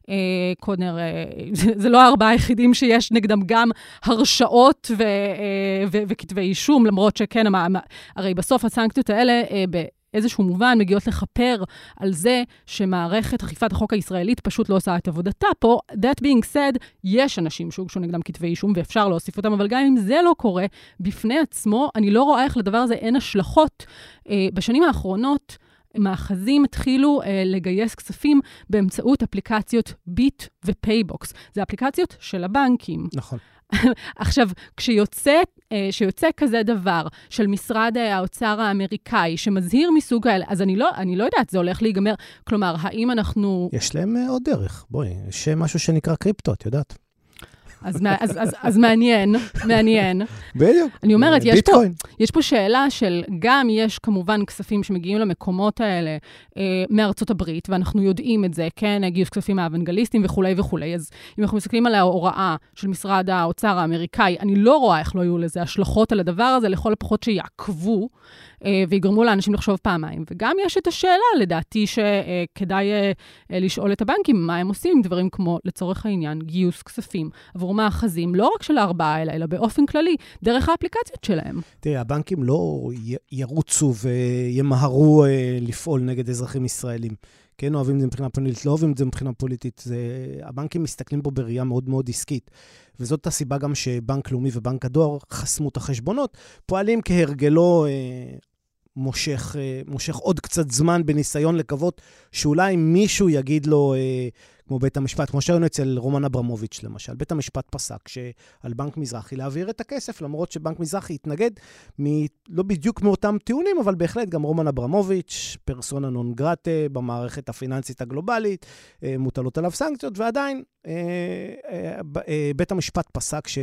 אה, קונר, אה, זה, זה לא הארבעה היחידים שיש נגדם גם הרשעות ו, אה, ו, וכתבי אישום, למרות שכן, הרי בסוף הסנקציות האלה, אה, באיזשהו מובן מגיעות לכפר על זה שמערכת אכיפת החוק הישראלית פשוט לא עושה את עבודתה פה. That being said, יש אנשים שהוגשו נגדם כתבי אישום ואפשר להוסיף אותם, אבל גם אם זה לא קורה, בפני עצמו, אני לא רואה איך לדבר הזה אין השלכות. אה, בשנים האחרונות, מאחזים התחילו אה, לגייס כספים באמצעות אפליקציות bit ו PayBox. זה אפליקציות של הבנקים. נכון. עכשיו, כשיוצא, אה, כשיוצא כזה דבר של משרד אה, האוצר האמריקאי, שמזהיר מסוג האלה, אז אני לא, אני לא יודעת, זה הולך להיגמר. כלומר, האם אנחנו... יש להם אה, עוד דרך. בואי, יש משהו שנקרא קריפטו, את יודעת. אז, אז, אז, אז מעניין, מעניין. בדיוק. אני אומרת, יש פה, יש פה שאלה של, גם יש כמובן כספים שמגיעים למקומות האלה אה, מארצות הברית, ואנחנו יודעים את זה, כן, גיוס כספים מהאוונגליסטים וכולי וכולי. אז אם אנחנו מסתכלים על ההוראה של משרד האוצר האמריקאי, אני לא רואה איך לא יהיו לזה השלכות על הדבר הזה, לכל הפחות שיעקבו. אה, ויגרמו לאנשים לחשוב פעמיים. וגם יש את השאלה, לדעתי, שכדאי אה, לשאול את הבנקים מה הם עושים עם דברים כמו, לצורך העניין, גיוס כספים עבור מאחזים, לא רק של הארבעה האלה, אלא באופן כללי, דרך האפליקציות שלהם. תראה, הבנקים לא ירוצו וימהרו לפעול נגד אזרחים ישראלים. כן אוהבים את זה מבחינה פוליטית, לא אוהבים את זה מבחינה פוליטית. זה, הבנקים מסתכלים פה בראייה מאוד מאוד עסקית. וזאת הסיבה גם שבנק לאומי ובנק הדואר חסמו את החשבונות, פועלים כהרגלו אה, מושך, אה, מושך עוד קצת זמן בניסיון לקוות שאולי מישהו יגיד לו, אה, כמו בית המשפט, כמו שהיינו אצל רומן אברמוביץ' למשל, בית המשפט פסק שעל בנק מזרחי להעביר את הכסף, למרות שבנק מזרחי התנגד, מ, לא בדיוק מאותם טיעונים, אבל בהחלט גם רומן אברמוביץ', פרסונה נון גרטה במערכת הפיננסית הגלובלית, אה, מוטלות עליו סנקציות, ועדיין בית המשפט פסק ש...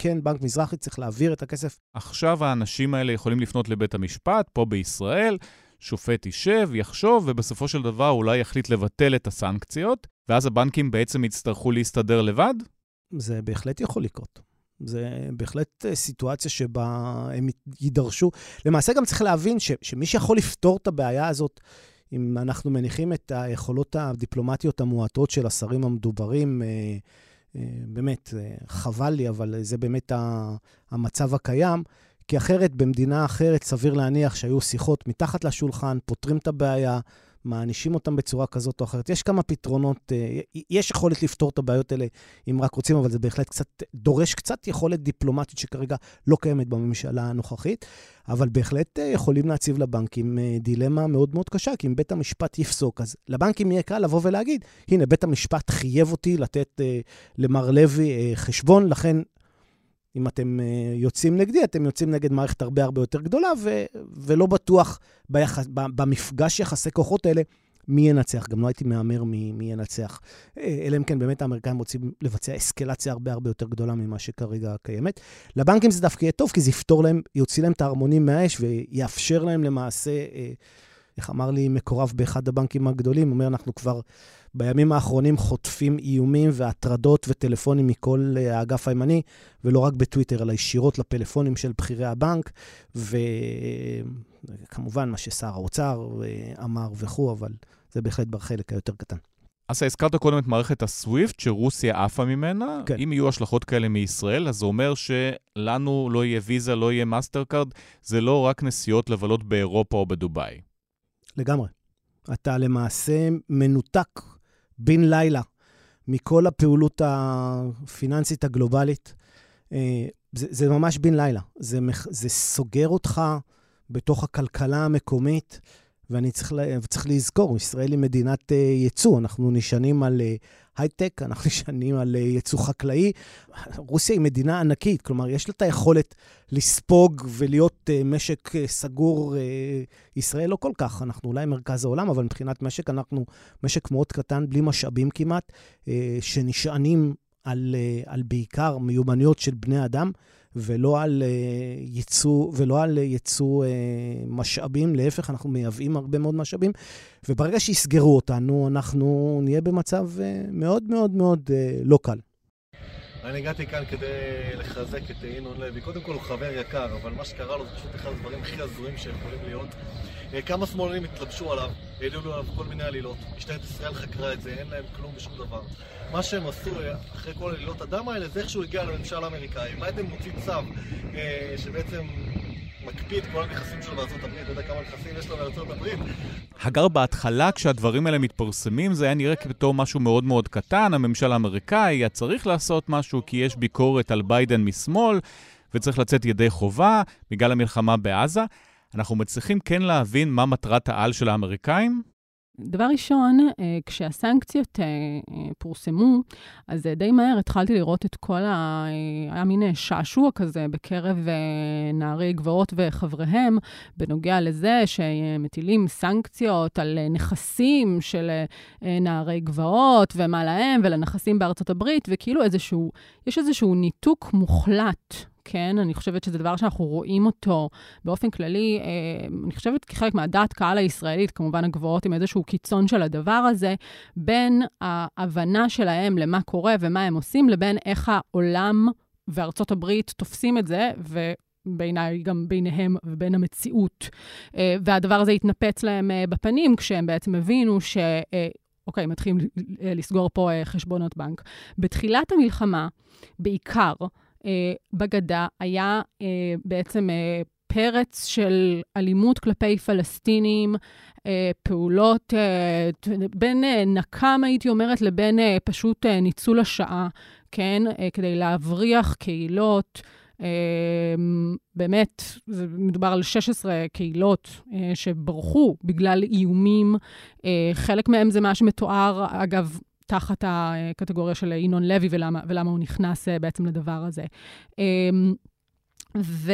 כן, בנק מזרחי צריך להעביר את הכסף. עכשיו האנשים האלה יכולים לפנות לבית המשפט, פה בישראל, שופט יישב, יחשוב, ובסופו של דבר אולי יחליט לבטל את הסנקציות, ואז הבנקים בעצם יצטרכו להסתדר לבד? זה בהחלט יכול לקרות. זה בהחלט אה, סיטואציה שבה הם יידרשו. למעשה גם צריך להבין ש, שמי שיכול לפתור את הבעיה הזאת, אם אנחנו מניחים את היכולות הדיפלומטיות המועטות של השרים המדוברים, אה, אה, באמת, חבל לי, אבל זה באמת המצב הקיים. כי אחרת, במדינה אחרת, סביר להניח שהיו שיחות מתחת לשולחן, פותרים את הבעיה, מענישים אותם בצורה כזאת או אחרת. יש כמה פתרונות, אה, יש יכולת לפתור את הבעיות האלה אם רק רוצים, אבל זה בהחלט קצת, דורש קצת יכולת דיפלומטית שכרגע לא קיימת בממשלה הנוכחית, אבל בהחלט אה, יכולים להציב לבנקים אה, דילמה מאוד מאוד קשה, כי אם בית המשפט יפסוק, אז לבנקים יהיה קל לבוא ולהגיד, הנה, בית המשפט חייב אותי לתת למר לוי חשבון, לכן אם אתם uh, יוצאים נגדי, אתם יוצאים נגד מערכת הרבה הרבה יותר גדולה, ו- ולא בטוח ביחס, במפגש יחסי כוחות האלה מי ינצח. גם לא הייתי מהמר מי, מי ינצח. אה, אלא אם כן באמת האמריקאים רוצים לבצע אסקלציה הרבה הרבה יותר גדולה ממה שכרגע קיימת. לבנקים זה דווקא יהיה טוב, כי זה יפתור להם, יוציא להם את הערמונים מהאש ויאפשר להם למעשה... Uh, איך אמר לי מקורב באחד הבנקים הגדולים, אומר, אנחנו כבר בימים האחרונים חוטפים איומים והטרדות וטלפונים מכל אה, האגף הימני, ולא רק בטוויטר, אלא ישירות לפלאפונים של בכירי הבנק, וכמובן מה ששר האוצר אה, אמר וכו', אבל זה בהחלט בחלק היותר קטן. אז הזכרת קודם את מערכת ה SWIFT, שרוסיה עפה ממנה. כן. אם יהיו השלכות כאלה מישראל, אז זה אומר שלנו לא יהיה ויזה, לא יהיה Mastercard, זה לא רק נסיעות לבלות באירופה או בדובאי. לגמרי. אתה למעשה מנותק בן לילה מכל הפעולות הפיננסית הגלובלית. אה, זה, זה ממש בן לילה. זה, זה סוגר אותך בתוך הכלכלה המקומית, ואני צריך, צריך לזכור, ישראל היא מדינת uh, ייצוא, אנחנו נשענים על uh, הייטק, אנחנו נשענים על uh, ייצוא חקלאי. רוסיה היא מדינה ענקית, כלומר, יש לה את היכולת לספוג ולהיות uh, משק uh, סגור. Uh, ישראל לא כל כך, אנחנו אולי מרכז העולם, אבל מבחינת משק אנחנו משק מאוד קטן, בלי משאבים כמעט, uh, שנשענים על, uh, על בעיקר מיומנויות של בני אדם. ולא על uh, ייצוא, ולא על ייצוא uh, משאבים, להפך, אנחנו מייבאים הרבה מאוד משאבים, וברגע שיסגרו אותנו, אנחנו נהיה במצב מאוד מאוד מאוד לא קל. אני הגעתי כאן כדי לחזק את ינון לוי. קודם כל הוא חבר יקר, אבל מה שקרה לו זה פשוט אחד הדברים הכי הזויים שיכולים להיות. כמה שמאלנים התלבשו עליו, העלו עליו כל מיני עלילות. משטרת ישראל חקרה את זה, אין להם כלום ושום דבר. מה שהם עשו אחרי כל עלילות הדם האלה, זה איכשהו הגיע לממשל האמריקאי. אתם מוצאים צו אה, שבעצם מקפיא את כל הנכסים שלו בארצות הברית, אתה יודע כמה נכסים יש לו בארצות הברית? הגר, בהתחלה כשהדברים האלה מתפרסמים זה היה נראה כבתור משהו מאוד מאוד קטן, הממשל האמריקאי היה צריך לעשות משהו כי יש ביקורת על ביידן משמאל וצריך לצאת ידי חובה בגלל המלחמה בעזה. אנחנו מצליחים כן להבין מה מטרת העל של האמריקאים? דבר ראשון, אה, כשהסנקציות אה, אה, פורסמו, אז די מהר התחלתי לראות את כל ה... היה מין שעשוע כזה בקרב נערי גבעות וחבריהם, בנוגע לזה שמטילים סנקציות על נכסים של נערי גבעות ומה להם ולנכסים בארצות הברית, וכאילו איזשהו, יש איזשהו ניתוק מוחלט כן, אני חושבת שזה דבר שאנחנו רואים אותו באופן כללי, אה, אני חושבת כחלק מהדעת קהל הישראלית, כמובן הגבוהות עם איזשהו קיצון של הדבר הזה, בין ההבנה שלהם למה קורה ומה הם עושים, לבין איך העולם וארצות הברית תופסים את זה, ו... בעיניי גם ביניהם ובין המציאות. אה, והדבר הזה התנפץ להם אה, בפנים כשהם בעצם הבינו ש... אוקיי, מתחילים לסגור פה חשבונות בנק. בתחילת המלחמה, בעיקר, בגדה היה אה, בעצם אה, פרץ של אלימות כלפי פלסטינים, אה, פעולות אה, בין אה, נקם, הייתי אומרת, לבין אה, פשוט אה, ניצול השעה, כן? אה, כדי להבריח קהילות. באמת, מדובר על 16 קהילות שברחו בגלל איומים. חלק מהם זה מה שמתואר, אגב, תחת הקטגוריה של ינון לוי ולמה, ולמה הוא נכנס אה, בעצם לדבר הזה. ו,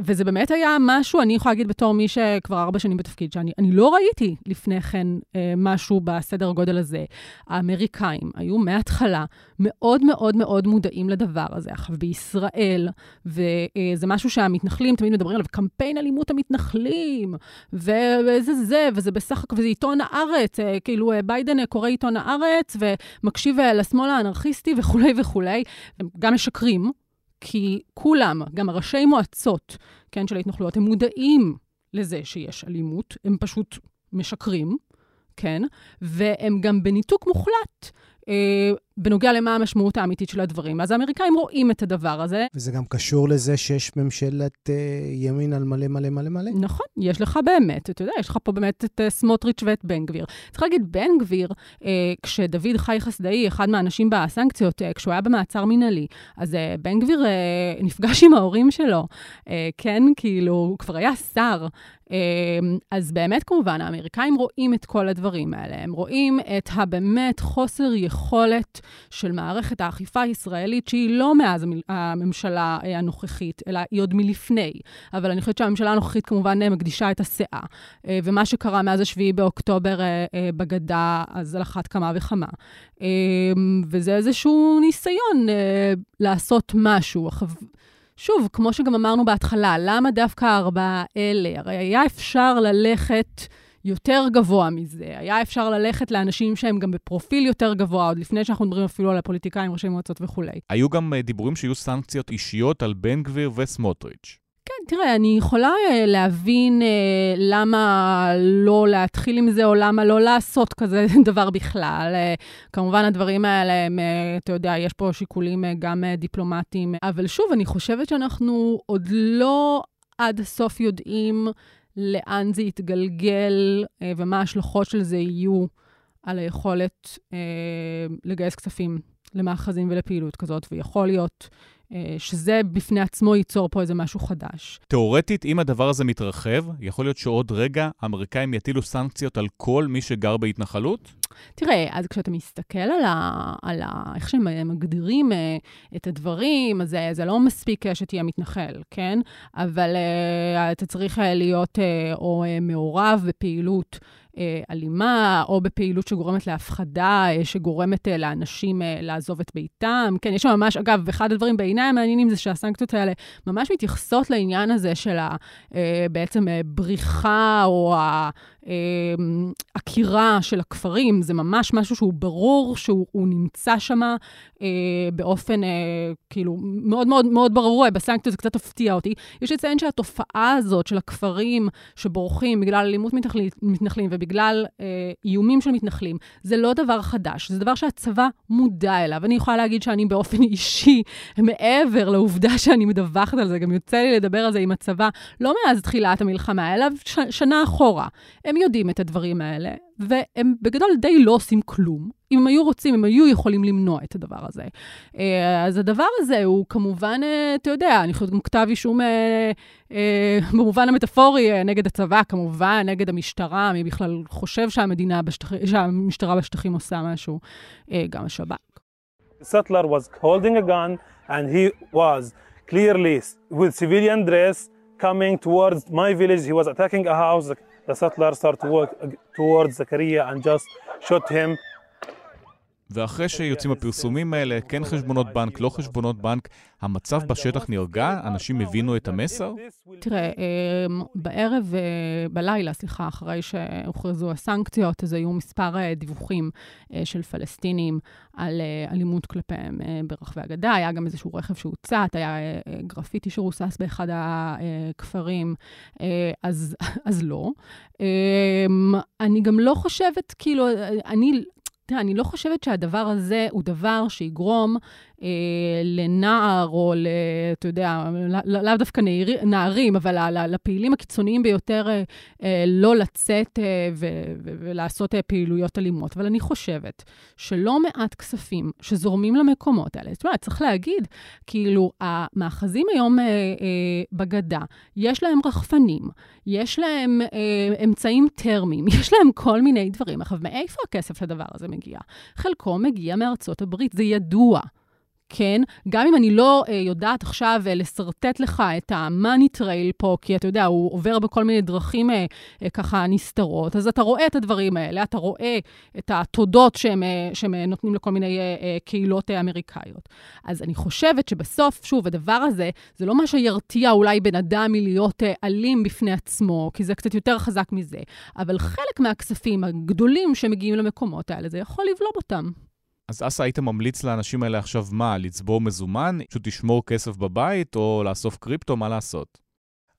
וזה באמת היה משהו, אני יכולה להגיד בתור מי שכבר ארבע שנים בתפקיד, שאני לא ראיתי לפני כן אה, משהו בסדר גודל הזה. האמריקאים היו מההתחלה מאוד מאוד מאוד מודעים לדבר הזה. עכשיו, בישראל, וזה משהו שהמתנחלים תמיד מדברים עליו, קמפיין אלימות המתנחלים, וזה זה, וזה בסך הכל, וזה עיתון הארץ, אה, כאילו אה, ביידן אה, קורא עיתון הארץ, ומקשיב אה, לשמאל האנרכיסטי וכולי וכולי. הם גם משקרים. כי כולם, גם הראשי מועצות, כן, של ההתנחלויות, הם מודעים לזה שיש אלימות, הם פשוט משקרים, כן, והם גם בניתוק מוחלט בנוגע למה המשמעות האמיתית של הדברים. אז האמריקאים רואים את הדבר הזה. וזה גם קשור לזה שיש ממשלת אה, ימין על מלא מלא מלא מלא? נכון, יש לך באמת, אתה יודע, יש לך פה באמת את אה, סמוטריץ' ואת בן גביר. צריך להגיד, בן גביר, אה, כשדוד חי חסדאי, אחד מהאנשים בסנקציות, אה, כשהוא היה במעצר מינהלי, אז אה, בן גביר אה, נפגש עם ההורים שלו, אה, כן, כאילו, הוא כבר היה שר. אה, אז באמת, כמובן, האמריקאים רואים את כל הדברים האלה. הם רואים את הבאמת חוסר יכולת של מערכת האכיפה הישראלית, שהיא לא מאז הממשלה אה, הנוכחית, אלא היא עוד מלפני. אבל אני חושבת שהממשלה הנוכחית כמובן אה, מקדישה את הסאה. אה, ומה שקרה מאז 7 באוקטובר בגדה, אז על אחת כמה וכמה. וזה איזשהו ניסיון לעשות משהו. שוב, כמו שגם אמרנו בהתחלה, למה דווקא הארבעה האלה? הרי היה אפשר ללכת... יותר גבוה מזה. היה אפשר ללכת לאנשים שהם גם בפרופיל יותר גבוה, עוד לפני שאנחנו מדברים אפילו על הפוליטיקאים, ראשי מועצות וכולי. היו גם uh, דיבורים שיהיו סנקציות אישיות על בן גביר וסמוטריץ'. כן, תראה, אני יכולה uh, להבין uh, למה לא להתחיל עם זה, או למה לא לעשות כזה דבר בכלל. Uh, כמובן, הדברים האלה, הם, uh, אתה יודע, יש פה שיקולים uh, גם uh, דיפלומטיים, אבל שוב, אני חושבת שאנחנו עוד לא עד הסוף יודעים לאן זה יתגלגל אה, ומה ההשלכות של זה יהיו על היכולת אה, לגייס כספים למאחזים ולפעילות כזאת, ויכול להיות שזה בפני עצמו ייצור פה איזה משהו חדש. תאורטית, אם הדבר הזה מתרחב, יכול להיות שעוד רגע האמריקאים יטילו סנקציות על כל מי שגר בהתנחלות? תראה, אז כשאתה מסתכל על, ה, על ה, איך שהם מגדירים uh, את הדברים, אז זה לא מספיק uh, שתהיה מתנחל, כן? אבל uh, אתה צריך uh, להיות uh, או מעורב בפעילות אה, אלימה, או בפעילות שגורמת להפחדה, אה, שגורמת אה, לאנשים לעזוב את ביתם. כן, יש שם ממש, אגב, אחד הדברים בעיניי המעניינים זה שהסנקציות האלה ממש מתייחסות לעניין הזה של בעצם בריחה או העקירה של הכפרים. זה ממש משהו שהוא ברור שהוא נמצא שם באופן כאילו מאוד מאוד מאוד ברור, בסנקציות זה קצת הפתיע אותי. יש לציין שהתופעה הזאת של הכפרים שבורחים בגלל אלימות מתנחלים ובגלל אה, איומים של מתנחלים, זה לא דבר חדש, זה דבר שהצבא מודע אליו. אני יכולה להגיד שאני באופן אישי, מעבר לעובדה שאני מדווחת על זה, גם יוצא לי לדבר על זה עם הצבא, לא מאז תחילת המלחמה, אלא שנה אחורה. הם יודעים את הדברים האלה, והם בגדול די לא עושים כלום. אם הם היו רוצים, הם היו יכולים למנוע את הדבר הזה. אה, אז הדבר הזה הוא כמובן, אה, אתה יודע, אני חושבת גם כתב אישום אה, במובן המטאפורי נגד הצבא, כמובן, נגד המשטרה, מי בכלל חושב שהמדינה בשטח, שהמשטרה בשטחים עושה משהו, גם השב"כ. Clearly with civilian dress coming towards my village. He was attacking a house. The settler started to walk towards Zakaria and just shot him. ואחרי שיוצאים הפרסומים האלה, כן חשבונות בנק, לא חשבונות בנק, המצב בשטח נרגע? אנשים הבינו את המסר? תראה, אמ, בערב, אה, בלילה, סליחה, אחרי שהוכרזו הסנקציות, אז היו מספר אה, דיווחים אה, של פלסטינים על אלימות כלפיהם ברחבי הגדה. היה גם איזשהו רכב שהוצת, היה גרפיטי שרוסס באחד הכפרים, אז, אז לא. אמ, אני גם לא חושבת, כאילו, אני... תראה, אני לא חושבת שהדבר הזה הוא דבר שיגרום לנער או, ל, אתה יודע, לאו לא דווקא נער, נערים, אבל לפעילים הקיצוניים ביותר אה, אה, לא לצאת אה, ו, ו, ולעשות אה, פעילויות אלימות. אבל אני חושבת שלא מעט כספים שזורמים למקומות האלה, זאת אומרת, צריך להגיד, כאילו, המאחזים היום אה, אה, בגדה, יש להם רחפנים, יש להם אה, אמצעים טרמיים, יש להם כל מיני דברים. עכשיו, מאיפה הכסף לדבר הזה מגיע? חלקו מגיע מארצות הברית, זה ידוע. כן, גם אם אני לא uh, יודעת עכשיו uh, לשרטט לך את ה-money trail פה, כי אתה יודע, הוא עובר בכל מיני דרכים uh, uh, ככה נסתרות, אז אתה רואה את הדברים האלה, אתה רואה את התודות שהם, uh, שהם uh, נותנים לכל מיני uh, uh, קהילות uh, אמריקאיות. אז אני חושבת שבסוף, שוב, הדבר הזה, זה לא מה שירתיע אולי בן אדם מלהיות uh, אלים בפני עצמו, כי זה קצת יותר חזק מזה, אבל חלק מהכספים הגדולים שמגיעים למקומות האלה, זה יכול לבלום אותם. אז אסה, היית ממליץ לאנשים האלה עכשיו מה? לצבור מזומן? פשוט לשמור כסף בבית או לאסוף קריפטו? מה לעשות?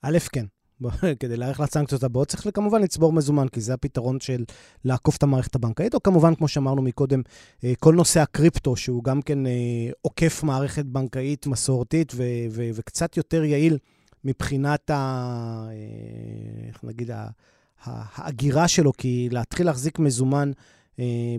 א', כן. כדי להערך לסנקציות הבאות, צריך כמובן לצבור מזומן, כי זה הפתרון של לעקוף את המערכת הבנקאית, או כמובן, כמו שאמרנו מקודם, אה, כל נושא הקריפטו, שהוא גם כן אה, עוקף מערכת בנקאית מסורתית ו- ו- וקצת יותר יעיל מבחינת, ה- אה, איך נגיד, ההגירה שלו, כי להתחיל להחזיק מזומן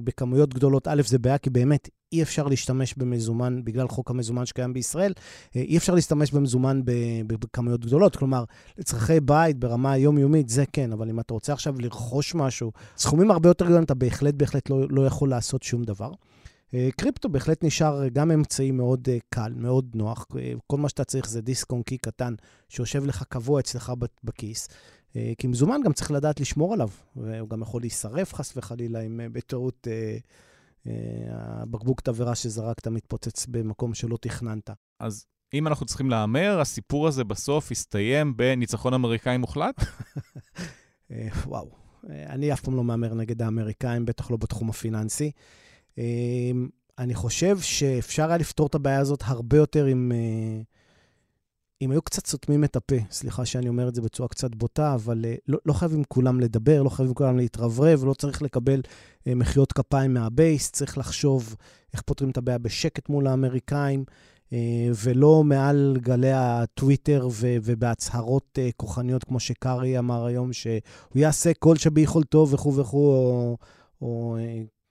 בכמויות גדולות. א', זה בעיה, כי באמת אי אפשר להשתמש במזומן, בגלל חוק המזומן שקיים בישראל, אה, אי אפשר להשתמש במזומן בכמויות גדולות. כלומר, לצרכי בית ברמה היומיומית, זה כן, אבל אם אתה רוצה עכשיו לרכוש משהו, סכומים הרבה יותר גדולים, אתה בהחלט, בהחלט לא, לא יכול לעשות שום דבר. אה, קריפטו בהחלט נשאר גם אמצעי מאוד קל, מאוד נוח. כל מה שאתה צריך זה דיסק און קי קטן שיושב לך קבוע אצלך בכיס. אה, כי מזומן גם צריך לדעת לשמור עליו, והוא גם יכול להישרף חס וחלילה אם אה, בטעות אה, הבקבוק תבערה שזרקת מתפוצץ במקום שלא תכננת. אז אם אנחנו צריכים להמר, הסיפור הזה בסוף יסתיים בניצחון אמריקאי מוחלט? וואו, אני אף פעם לא מהמר נגד האמריקאים, בטח לא בתחום הפיננסי. אני חושב שאפשר היה לפתור את הבעיה הזאת הרבה יותר עם... אם היו קצת סותמים את הפה, סליחה שאני אומר את זה בצורה קצת בוטה, אבל uh, לא, לא חייבים כולם לדבר, לא חייבים כולם להתרברב, לא צריך לקבל uh, מחיאות כפיים מהבייס, צריך לחשוב איך פותרים את הבעיה בשקט מול האמריקאים, uh, ולא מעל גלי הטוויטר ו- ובהצהרות כוחניות, כמו שקארי אמר היום, שהוא יעשה כל שביכולתו וכו' וכו', או... או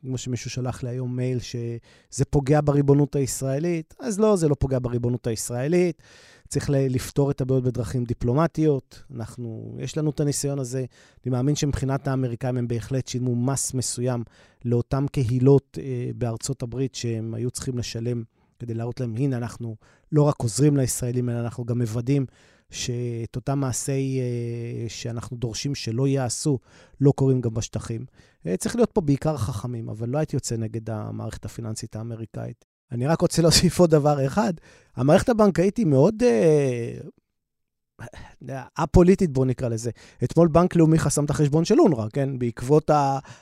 כמו שמישהו שלח לי היום מייל, שזה פוגע בריבונות הישראלית, אז לא, זה לא פוגע בריבונות הישראלית. צריך לפתור את הבעיות בדרכים דיפלומטיות. אנחנו, יש לנו את הניסיון הזה. אני מאמין שמבחינת האמריקאים הם בהחלט שילמו מס מסוים לאותן קהילות אה, בארצות הברית שהם היו צריכים לשלם כדי להראות להם, הנה, אנחנו לא רק עוזרים לישראלים, אלא אנחנו גם מוודאים שאת אותם מעשי אה, שאנחנו דורשים שלא ייעשו, לא קורים גם בשטחים. אה, צריך להיות פה בעיקר חכמים, אבל לא הייתי יוצא נגד המערכת הפיננסית האמריקאית. אני רק רוצה להוסיף עוד דבר אחד. המערכת הבנקאית היא מאוד א-פוליטית, אה, בואו נקרא לזה. אתמול בנק לאומי חסם את החשבון של אונר"א, כן? בעקבות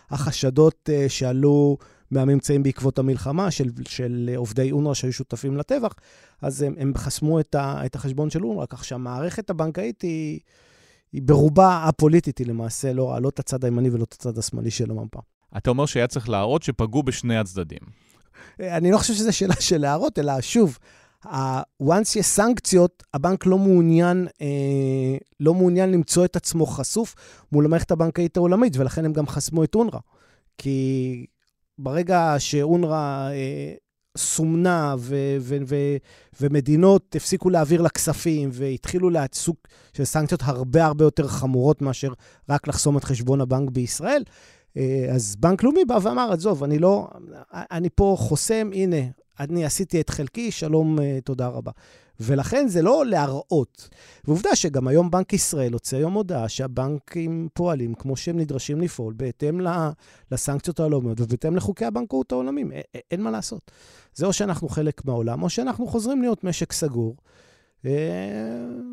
החשדות שעלו מהממצאים בעקבות המלחמה של, של עובדי אונר"א שהיו שותפים לטבח, אז הם, הם חסמו את, ה, את החשבון של אונר"א, כך שהמערכת הבנקאית היא, היא ברובה א-פוליטית, היא למעשה לא, לא את הצד הימני ולא את הצד השמאלי של המפה. אתה אומר שהיה צריך להראות שפגעו בשני הצדדים. אני לא חושב שזו שאלה של להראות, אלא שוב, once יש סנקציות, הבנק לא מעוניין, אה, לא מעוניין למצוא את עצמו חשוף מול המערכת הבנקאית העולמית, ולכן הם גם חסמו את אונר"א. כי ברגע שאונר"א אה, סומנה ו- ו- ו- ומדינות הפסיקו להעביר לה כספים והתחילו לעסוק של סנקציות הרבה הרבה יותר חמורות מאשר רק לחסום את חשבון הבנק בישראל, אה, אז בנק לאומי בא ואמר, עזוב, אני לא, אני פה חוסם, הנה, אני עשיתי את חלקי, שלום, אה, תודה רבה. ולכן זה לא להראות. ועובדה שגם היום בנק ישראל הוציא היום הודעה שהבנקים פועלים כמו שהם נדרשים לפעול, בהתאם לסנקציות העולמיות ובהתאם לחוקי הבנקאות העולמיים. אין מה לעשות. זה או שאנחנו חלק מהעולם, או שאנחנו חוזרים להיות משק סגור. אה,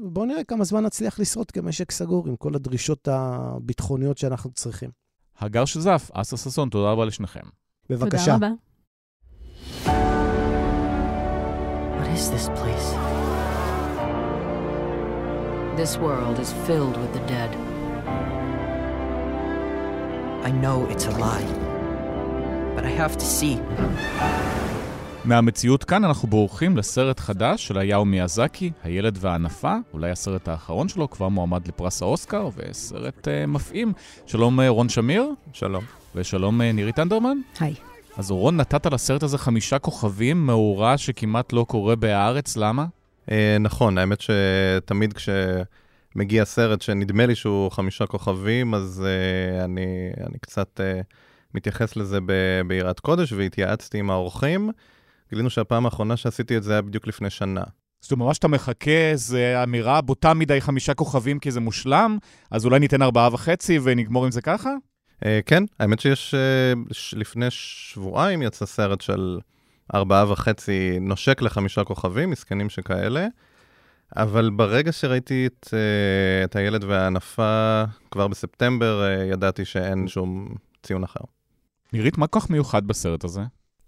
בואו נראה כמה זמן נצליח לשרוד כמשק סגור עם כל הדרישות הביטחוניות שאנחנו צריכים. הגר שזף, אסה ששון, תודה רבה לשניכם. בבקשה. תודה רבה. Is this place? This world is filled with the dead. I know it's a lie, but I have to see. מהמציאות כאן אנחנו בורחים לסרט חדש של היאו מיאזקי, הילד והענפה, אולי הסרט האחרון שלו, כבר מועמד לפרס האוסקר, וסרט uh, מפעים. שלום uh, רון שמיר. שלום. ושלום uh, נירית אנדרמן. היי. אז רון, נתת לסרט הזה חמישה כוכבים, מאורע שכמעט לא קורה בהארץ, למה? אה, נכון, האמת שתמיד כשמגיע סרט שנדמה לי שהוא חמישה כוכבים, אז אה, אני, אני קצת אה, מתייחס לזה ביראת קודש, והתייעצתי עם האורחים. גילינו שהפעם האחרונה שעשיתי את זה היה בדיוק לפני שנה. זאת אומרת, ממש אתה מחכה, זו אמירה בוטה מדי חמישה כוכבים כי זה מושלם, אז אולי ניתן ארבעה וחצי ונגמור עם זה ככה? Uh, כן, האמת שיש, uh, לפני שבועיים יצא סרט של ארבעה וחצי נושק לחמישה כוכבים, מסכנים שכאלה, אבל ברגע שראיתי את, uh, את הילד והענפה, כבר בספטמבר, uh, ידעתי שאין שום ציון אחר. נירית, מה כל כך מיוחד בסרט הזה?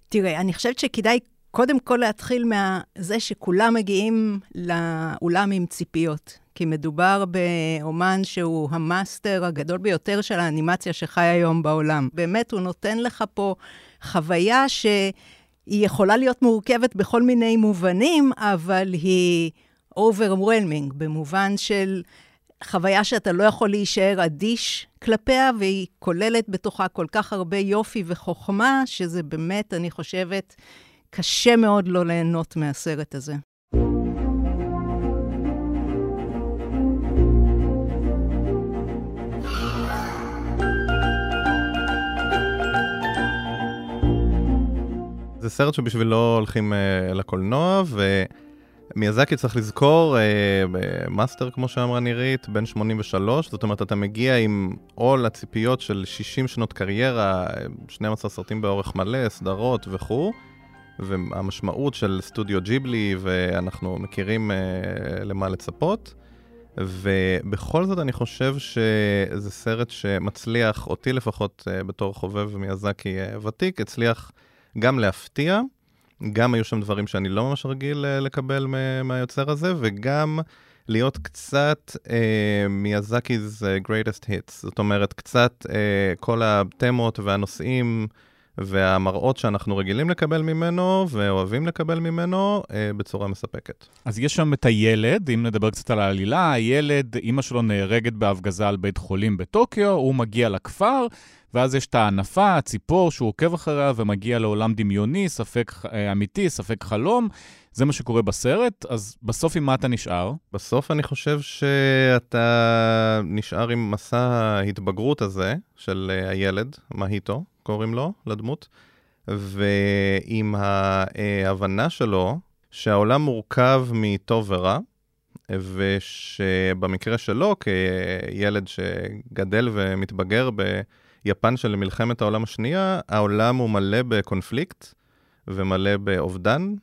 תראה, אני חושבת שכדאי קודם כל להתחיל מזה שכולם מגיעים לאולם עם ציפיות. כי מדובר באומן שהוא המאסטר הגדול ביותר של האנימציה שחי היום בעולם. באמת, הוא נותן לך פה חוויה שהיא יכולה להיות מורכבת בכל מיני מובנים, אבל היא overwhelming, במובן של חוויה שאתה לא יכול להישאר אדיש כלפיה, והיא כוללת בתוכה כל כך הרבה יופי וחוכמה, שזה באמת, אני חושבת, קשה מאוד לא ליהנות מהסרט הזה. זה סרט שבשבילו הולכים uh, לקולנוע, ומיאזקי צריך לזכור, uh, מאסטר, כמו שאמרה נירית, בן 83, זאת אומרת, אתה מגיע עם עול הציפיות של 60 שנות קריירה, 12 סרטים באורך מלא, סדרות וכו', והמשמעות של סטודיו ג'יבלי, ואנחנו מכירים uh, למה לצפות. ובכל זאת אני חושב שזה סרט שמצליח, אותי לפחות בתור חובב מיאזקי ותיק, הצליח גם להפתיע, גם היו שם דברים שאני לא ממש רגיל uh, לקבל מהיוצר הזה, וגם להיות קצת uh, מיאזקי's uh, greatest hits. זאת אומרת, קצת uh, כל התמות והנושאים והמראות שאנחנו רגילים לקבל ממנו ואוהבים לקבל ממנו uh, בצורה מספקת. אז יש שם את הילד, אם נדבר קצת על העלילה, הילד, אימא שלו נהרגת בהפגזה על בית חולים בטוקיו, הוא מגיע לכפר, ואז יש את הענפה, הציפור שהוא עוקב אחריה ומגיע לעולם דמיוני, ספק אה, אמיתי, ספק חלום. זה מה שקורה בסרט, אז בסוף עם מה אתה נשאר? בסוף אני חושב שאתה נשאר עם מסע ההתבגרות הזה של אה, הילד, מהיטו, קוראים לו, לדמות, ועם ההבנה שלו שהעולם מורכב מטוב ורע, ושבמקרה שלו, כילד שגדל ומתבגר ב... יפן של מלחמת העולם השנייה, העולם הוא מלא בקונפליקט ומלא באובדן,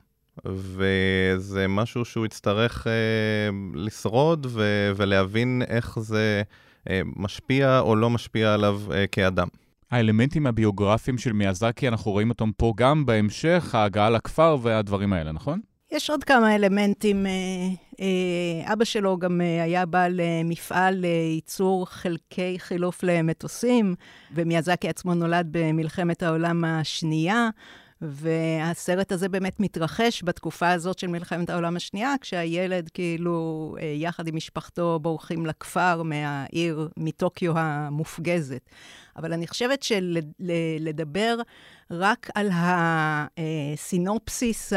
וזה משהו שהוא יצטרך אה, לשרוד ו- ולהבין איך זה אה, משפיע או לא משפיע עליו אה, כאדם. האלמנטים הביוגרפיים של מיאזקי, אנחנו רואים אותם פה גם בהמשך, ההגעה לכפר והדברים האלה, נכון? יש עוד כמה אלמנטים. אה, אה, אבא שלו גם אה, היה בעל מפעל לייצור חלקי חילוף למטוסים, ומיאזקי עצמו נולד במלחמת העולם השנייה, והסרט הזה באמת מתרחש בתקופה הזאת של מלחמת העולם השנייה, כשהילד כאילו, יחד עם משפחתו, בורחים לכפר מהעיר, מטוקיו המופגזת. אבל אני חושבת שלדבר רק על הסינופסיס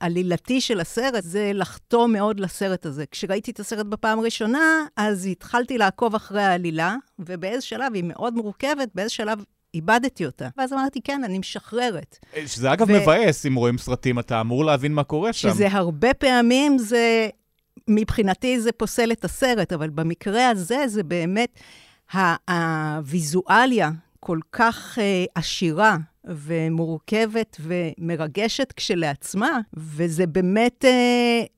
העלילתי של הסרט, זה לחטוא מאוד לסרט הזה. כשראיתי את הסרט בפעם הראשונה, אז התחלתי לעקוב אחרי העלילה, ובאיזה שלב, היא מאוד מורכבת, באיזה שלב איבדתי אותה. ואז אמרתי, כן, אני משחררת. שזה אגב ו... מבאס, אם רואים סרטים, אתה אמור להבין מה קורה שם. שזה הרבה פעמים, זה, מבחינתי זה פוסל את הסרט, אבל במקרה הזה זה באמת, הוויזואליה כל כך uh, עשירה ומורכבת ומרגשת כשלעצמה, וזה באמת uh,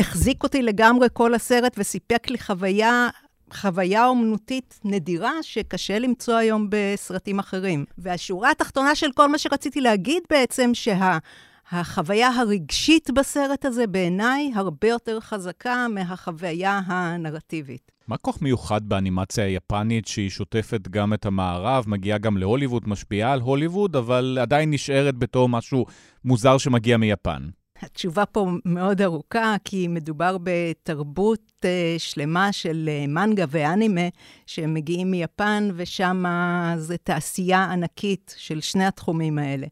החזיק אותי לגמרי כל הסרט וסיפק לי חוויה חוויה אומנותית נדירה שקשה למצוא היום בסרטים אחרים. והשורה התחתונה של כל מה שרציתי להגיד בעצם, שהחוויה הרגשית בסרט הזה בעיניי הרבה יותר חזקה מהחוויה הנרטיבית. מה כוח מיוחד באנימציה היפנית שהיא שוטפת גם את המערב, מגיעה גם להוליווד, משפיעה על הוליווד, אבל עדיין נשארת בתור משהו מוזר שמגיע מיפן? התשובה פה מאוד ארוכה, כי מדובר בתרבות uh, שלמה של uh, מנגה ואנימה שמגיעים מיפן, ושם זה תעשייה ענקית של שני התחומים האלה.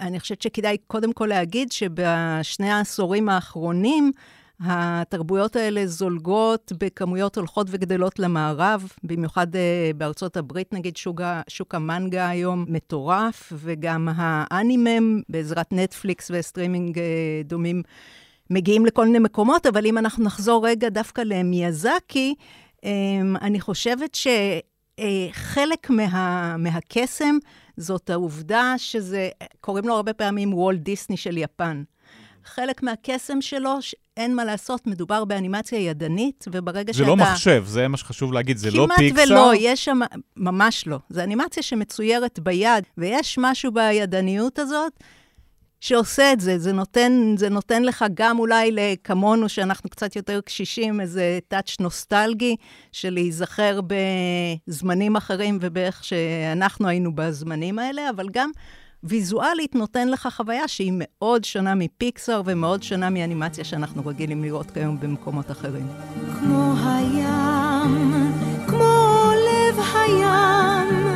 אני חושבת שכדאי קודם כל להגיד שבשני העשורים האחרונים, התרבויות האלה זולגות בכמויות הולכות וגדלות למערב, במיוחד uh, בארצות הברית, נגיד, שוק, שוק המנגה היום מטורף, וגם האנימה, בעזרת נטפליקס וסטרימינג uh, דומים, מגיעים לכל מיני מקומות, אבל אם אנחנו נחזור רגע דווקא למיאזקי, um, אני חושבת שחלק uh, מה, מהקסם זאת העובדה שזה, קוראים לו הרבה פעמים וולט דיסני של יפן. חלק מהקסם שלו, אין מה לעשות, מדובר באנימציה ידנית, וברגע שזה לא שאתה... זה לא מחשב, זה מה שחשוב להגיד, זה לא פיקסאר? כמעט ולא, יש שם... ממש לא. זו אנימציה שמצוירת ביד, ויש משהו בידניות הזאת שעושה את זה. זה נותן, זה נותן לך גם אולי כמונו, שאנחנו קצת יותר קשישים, איזה טאץ' נוסטלגי, של להיזכר בזמנים אחרים ובאיך שאנחנו היינו בזמנים האלה, אבל גם... ויזואלית נותן לך חוויה שהיא מאוד שונה מפיקסאר ומאוד שונה מאנימציה שאנחנו רגילים לראות כיום במקומות אחרים. כמו הים, כמו לב הים,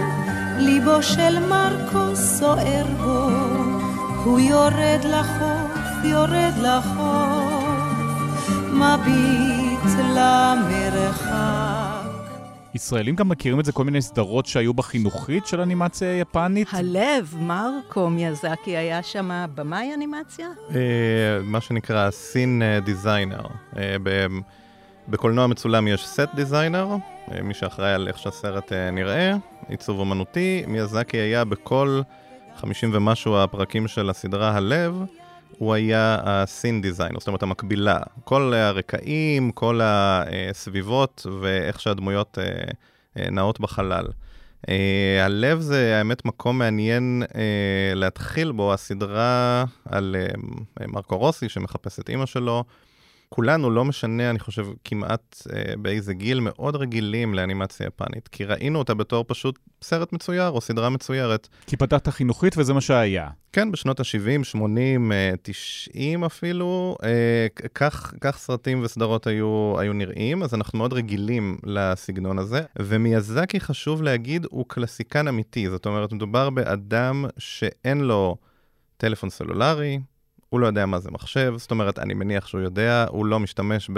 ליבו של מרקו סוער בו, הוא יורד לחוף, יורד לחוף, מביט למרחב. ישראלים גם מכירים את זה, כל מיני סדרות שהיו בחינוכית של אנימציה יפנית? הלב, מרקו מיאזקי היה שם במאי אנימציה? אה, מה שנקרא scene designer. אה, בקולנוע מצולם יש set designer, אה, מי שאחראי על איך שהסרט נראה, עיצוב אומנותי. מיאזקי היה בכל 50 ומשהו הפרקים של הסדרה הלב. הוא היה ה scene design, זאת אומרת המקבילה. כל הרקעים, כל הסביבות ואיך שהדמויות אה, אה, נעות בחלל. Uh, הלב זה האמת מקום מעניין להתחיל בו, הסדרה על מרקו רוסי שמחפש את אימא שלו. כולנו, לא משנה, אני חושב, כמעט אה, באיזה גיל, מאוד רגילים לאנימציה יפנית. כי ראינו אותה בתור פשוט סרט מצויר או סדרה מצוירת. כי פתחת חינוכית וזה מה שהיה. כן, בשנות ה-70, 80, 90 אפילו, אה, כך, כך סרטים וסדרות היו, היו נראים, אז אנחנו מאוד רגילים לסגנון הזה. ומיאזקי, חשוב להגיד, הוא קלסיקן אמיתי. זאת אומרת, מדובר באדם שאין לו טלפון סלולרי, הוא לא יודע מה זה מחשב, זאת אומרת, אני מניח שהוא יודע, הוא לא משתמש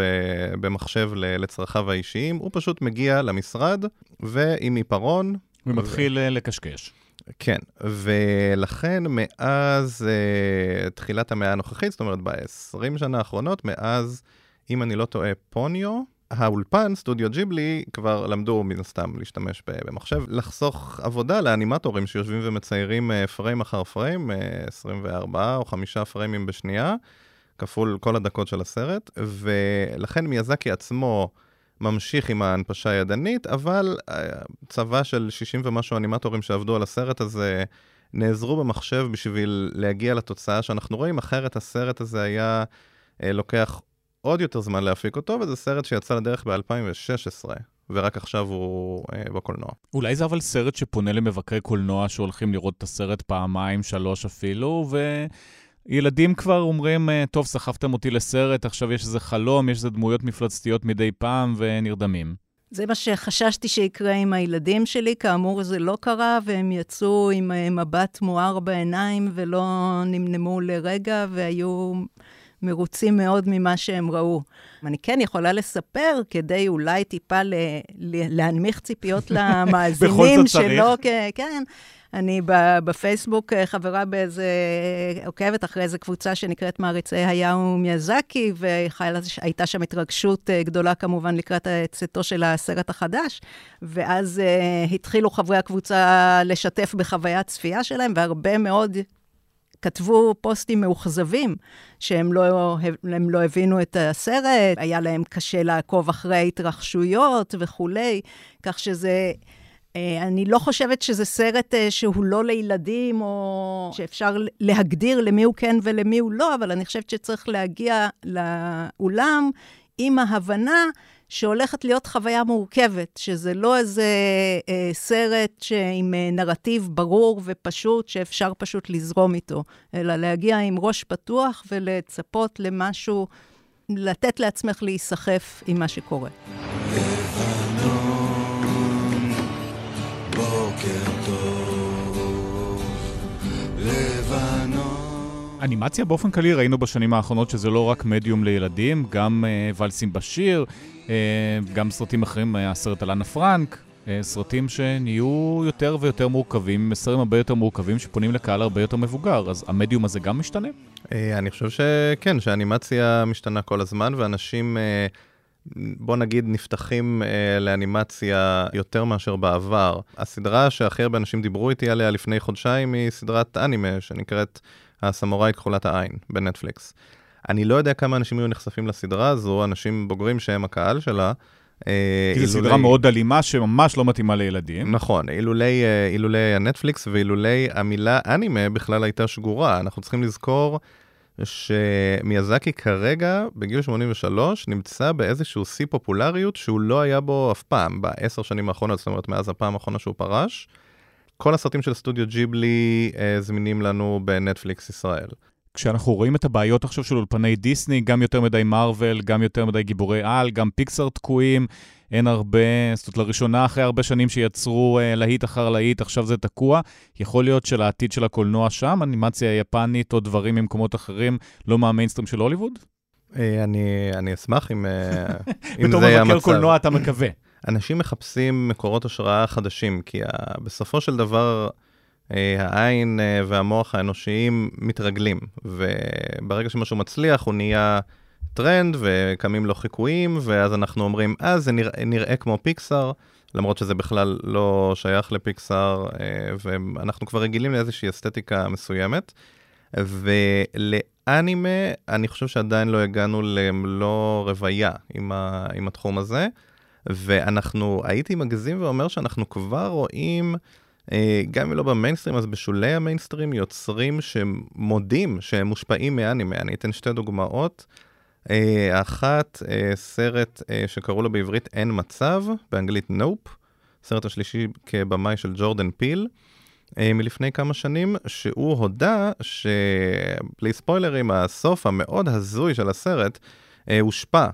במחשב לצרכיו האישיים, הוא פשוט מגיע למשרד, ועם עיפרון... ומתחיל ו... לקשקש. כן, ולכן מאז uh, תחילת המאה הנוכחית, זאת אומרת ב-20 שנה האחרונות, מאז, אם אני לא טועה, פוניו, האולפן, סטודיו ג'יבלי, כבר למדו מן הסתם להשתמש במחשב, לחסוך עבודה לאנימטורים שיושבים ומציירים פריים אחר פריים, 24 או 5 פריימים בשנייה, כפול כל הדקות של הסרט, ולכן מיאזקי עצמו ממשיך עם ההנפשה הידנית, אבל צבא של 60 ומשהו אנימטורים שעבדו על הסרט הזה, נעזרו במחשב בשביל להגיע לתוצאה שאנחנו רואים, אחרת הסרט הזה היה לוקח עוד יותר זמן להפיק אותו, וזה סרט שיצא לדרך ב-2016. ורק עכשיו הוא אה, בקולנוע. אולי זה אבל סרט שפונה למבקרי קולנוע שהולכים לראות את הסרט פעמיים, שלוש אפילו, ו... ילדים כבר אומרים, אה, טוב, סחבתם אותי לסרט, עכשיו יש איזה חלום, יש איזה דמויות מפלצתיות מדי פעם, ונרדמים. זה מה שחששתי שיקרה עם הילדים שלי, כאמור זה לא קרה, והם יצאו עם אה, מבט מואר בעיניים ולא נמנמו לרגע, והיו מרוצים מאוד ממה שהם ראו. אני כן יכולה לספר, כדי אולי טיפה ל- ל- להנמיך ציפיות למאזינים שלא, כן. אני בפייסבוק אה, חברה באיזה, עוקבת אחרי איזה קבוצה שנקראת מעריצי היאו מיאזקי, והייתה שם התרגשות אה, גדולה כמובן לקראת צאתו של הסרט החדש, ואז uh, התחילו חברי הקבוצה לשתף בחוויית צפייה שלהם, והרבה מאוד כתבו פוסטים מאוכזבים, שהם לא, לא הבינו את הסרט, היה להם קשה לעקוב אחרי התרחשויות וכולי, כך שזה... אה, אני לא חושבת שזה סרט אה, שהוא לא לילדים, או שאפשר להגדיר למי הוא כן ולמי הוא לא, אבל אני חושבת שצריך להגיע לאולם עם ההבנה שהולכת להיות חוויה מורכבת, שזה לא איזה אה, סרט עם אה, נרטיב ברור ופשוט, שאפשר פשוט לזרום איתו, אלא להגיע עם ראש פתוח ולצפות למשהו, לתת לעצמך להיסחף עם מה שקורה. אנימציה באופן כללי ראינו בשנים האחרונות שזה לא רק מדיום לילדים, גם uh, ולסים בשיר, גם סרטים אחרים, היה סרט על אנה פרנק, uh, סרטים שנהיו יותר ויותר מורכבים, מסרים הרבה יותר מורכבים שפונים לקהל הרבה יותר מבוגר, אז המדיום הזה גם משתנה? אני חושב שכן, שהאנימציה משתנה כל הזמן, ואנשים... בוא נגיד, נפתחים אה, לאנימציה יותר מאשר בעבר. הסדרה שהכי הרבה אנשים דיברו איתי עליה לפני חודשיים היא סדרת אנימה שנקראת הסמוראי כחולת העין בנטפליקס. אני לא יודע כמה אנשים היו נחשפים לסדרה הזו, אנשים בוגרים שהם הקהל שלה. אה, כי זו סדרה מאוד אלימה שממש לא מתאימה לילדים. נכון, אילולי, אה, אילולי הנטפליקס ואילולי המילה אנימה בכלל הייתה שגורה. אנחנו צריכים לזכור שמיאזקי כרגע, בגיל 83, נמצא באיזשהו שיא פופולריות שהוא לא היה בו אף פעם, בעשר שנים האחרונות, זאת אומרת, מאז הפעם האחרונה שהוא פרש. כל הסרטים של סטודיו ג'יבלי אה, זמינים לנו בנטפליקס ישראל. כשאנחנו רואים את הבעיות עכשיו של אולפני דיסני, גם יותר מדי מארוול, גם יותר מדי גיבורי על, גם פיקסאר תקועים, אין הרבה, זאת אומרת, לראשונה אחרי הרבה שנים שיצרו אה, להיט אחר להיט, עכשיו זה תקוע. יכול להיות שלעתיד של הקולנוע שם, אנימציה יפנית או דברים ממקומות אחרים, לא מהמיינסטרים של הוליווד? אה, אני, אני אשמח אם, אה, אם זה יהיה המצב. בתור מבקר קולנוע אתה מקווה. אנשים מחפשים מקורות השראה חדשים, כי בסופו של דבר אה, העין אה, והמוח האנושיים מתרגלים, וברגע שמשהו מצליח הוא נהיה טרנד וקמים לו חיקויים, ואז אנחנו אומרים, אה, זה נראה, נראה כמו פיקסאר, למרות שזה בכלל לא שייך לפיקסאר, אה, ואנחנו כבר רגילים לאיזושהי אסתטיקה מסוימת. ולאנימה, אני חושב שעדיין לא הגענו למלוא רוויה עם, ה, עם התחום הזה. ואנחנו, הייתי מגזים ואומר שאנחנו כבר רואים, אה, גם אם לא במיינסטרים, אז בשולי המיינסטרים, יוצרים שמודים שהם מושפעים מאנימה. אני אתן שתי דוגמאות. אה, אחת, אה, סרט שקראו לו בעברית אין מצב, באנגלית נופ, סרט השלישי כבמאי של ג'ורדן פיל. מלפני כמה שנים, שהוא הודה שבלי ספוילרים, הסוף המאוד הזוי של הסרט הושפע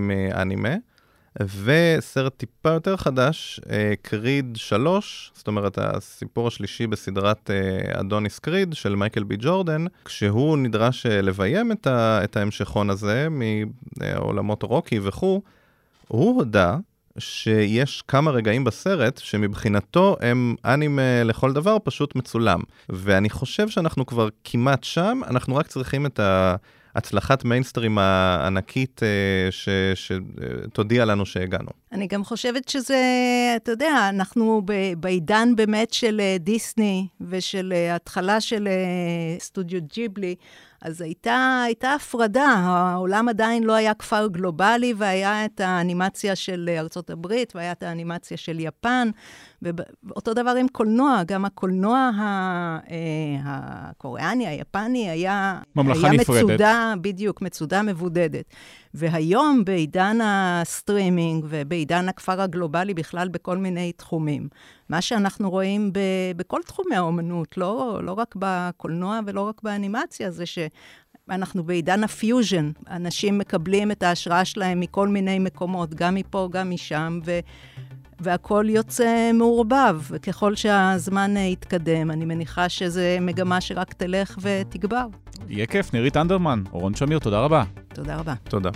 מאנימה. וסרט טיפה יותר חדש, קריד uh, 3, זאת אומרת הסיפור השלישי בסדרת uh, אדוניס קריד של מייקל בי ג'ורדן, כשהוא נדרש uh, לביים את ההמשכון הזה מעולמות רוקי וכו', הוא הודה שיש כמה רגעים בסרט שמבחינתו הם אנימה לכל דבר, פשוט מצולם. ואני חושב שאנחנו כבר כמעט שם, אנחנו רק צריכים את ה... הצלחת מיינסטרים הענקית אה, שתודיע לנו שהגענו. אני גם חושבת שזה, אתה יודע, אנחנו בעידן באמת של אה, דיסני ושל אה, התחלה של סטודיו ג'יבלי. אז הייתה, הייתה הפרדה, העולם עדיין לא היה כפר גלובלי, והיה את האנימציה של הברית, והיה את האנימציה של יפן, ואותו דבר עם קולנוע, גם הקולנוע ה, אה, הקוריאני, היפני, היה, ממלכה היה נפרדת. מצודה, בדיוק, מצודה מבודדת. והיום, בעידן הסטרימינג ובעידן הכפר הגלובלי בכלל בכל מיני תחומים, מה שאנחנו רואים ב, בכל תחומי האומנות, לא, לא רק בקולנוע ולא רק באנימציה, זה ש... אנחנו בעידן הפיוז'ן, אנשים מקבלים את ההשראה שלהם מכל מיני מקומות, גם מפה, גם משם, ו... והכל יוצא מעורבב. וככל שהזמן יתקדם, אני מניחה שזו מגמה שרק תלך ותגבר. יהיה כיף, נירית אנדרמן. אורון שמיר, תודה רבה. תודה רבה. תודה.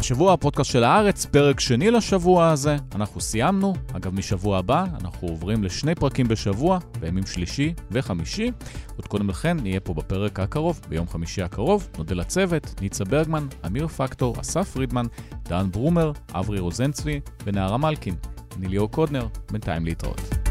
השבוע הפודקאסט של הארץ, פרק שני לשבוע הזה. אנחנו סיימנו. אגב, משבוע הבא אנחנו עוברים לשני פרקים בשבוע, בימים שלישי וחמישי. עוד קודם לכן נהיה פה בפרק הקרוב, ביום חמישי הקרוב. נודה לצוות, ניצה ברגמן, אמיר פקטור, אסף פרידמן, דן ברומר, אברי רוזנצבי ונערה מלקין. אני ליאור קודנר, בינתיים להתראות.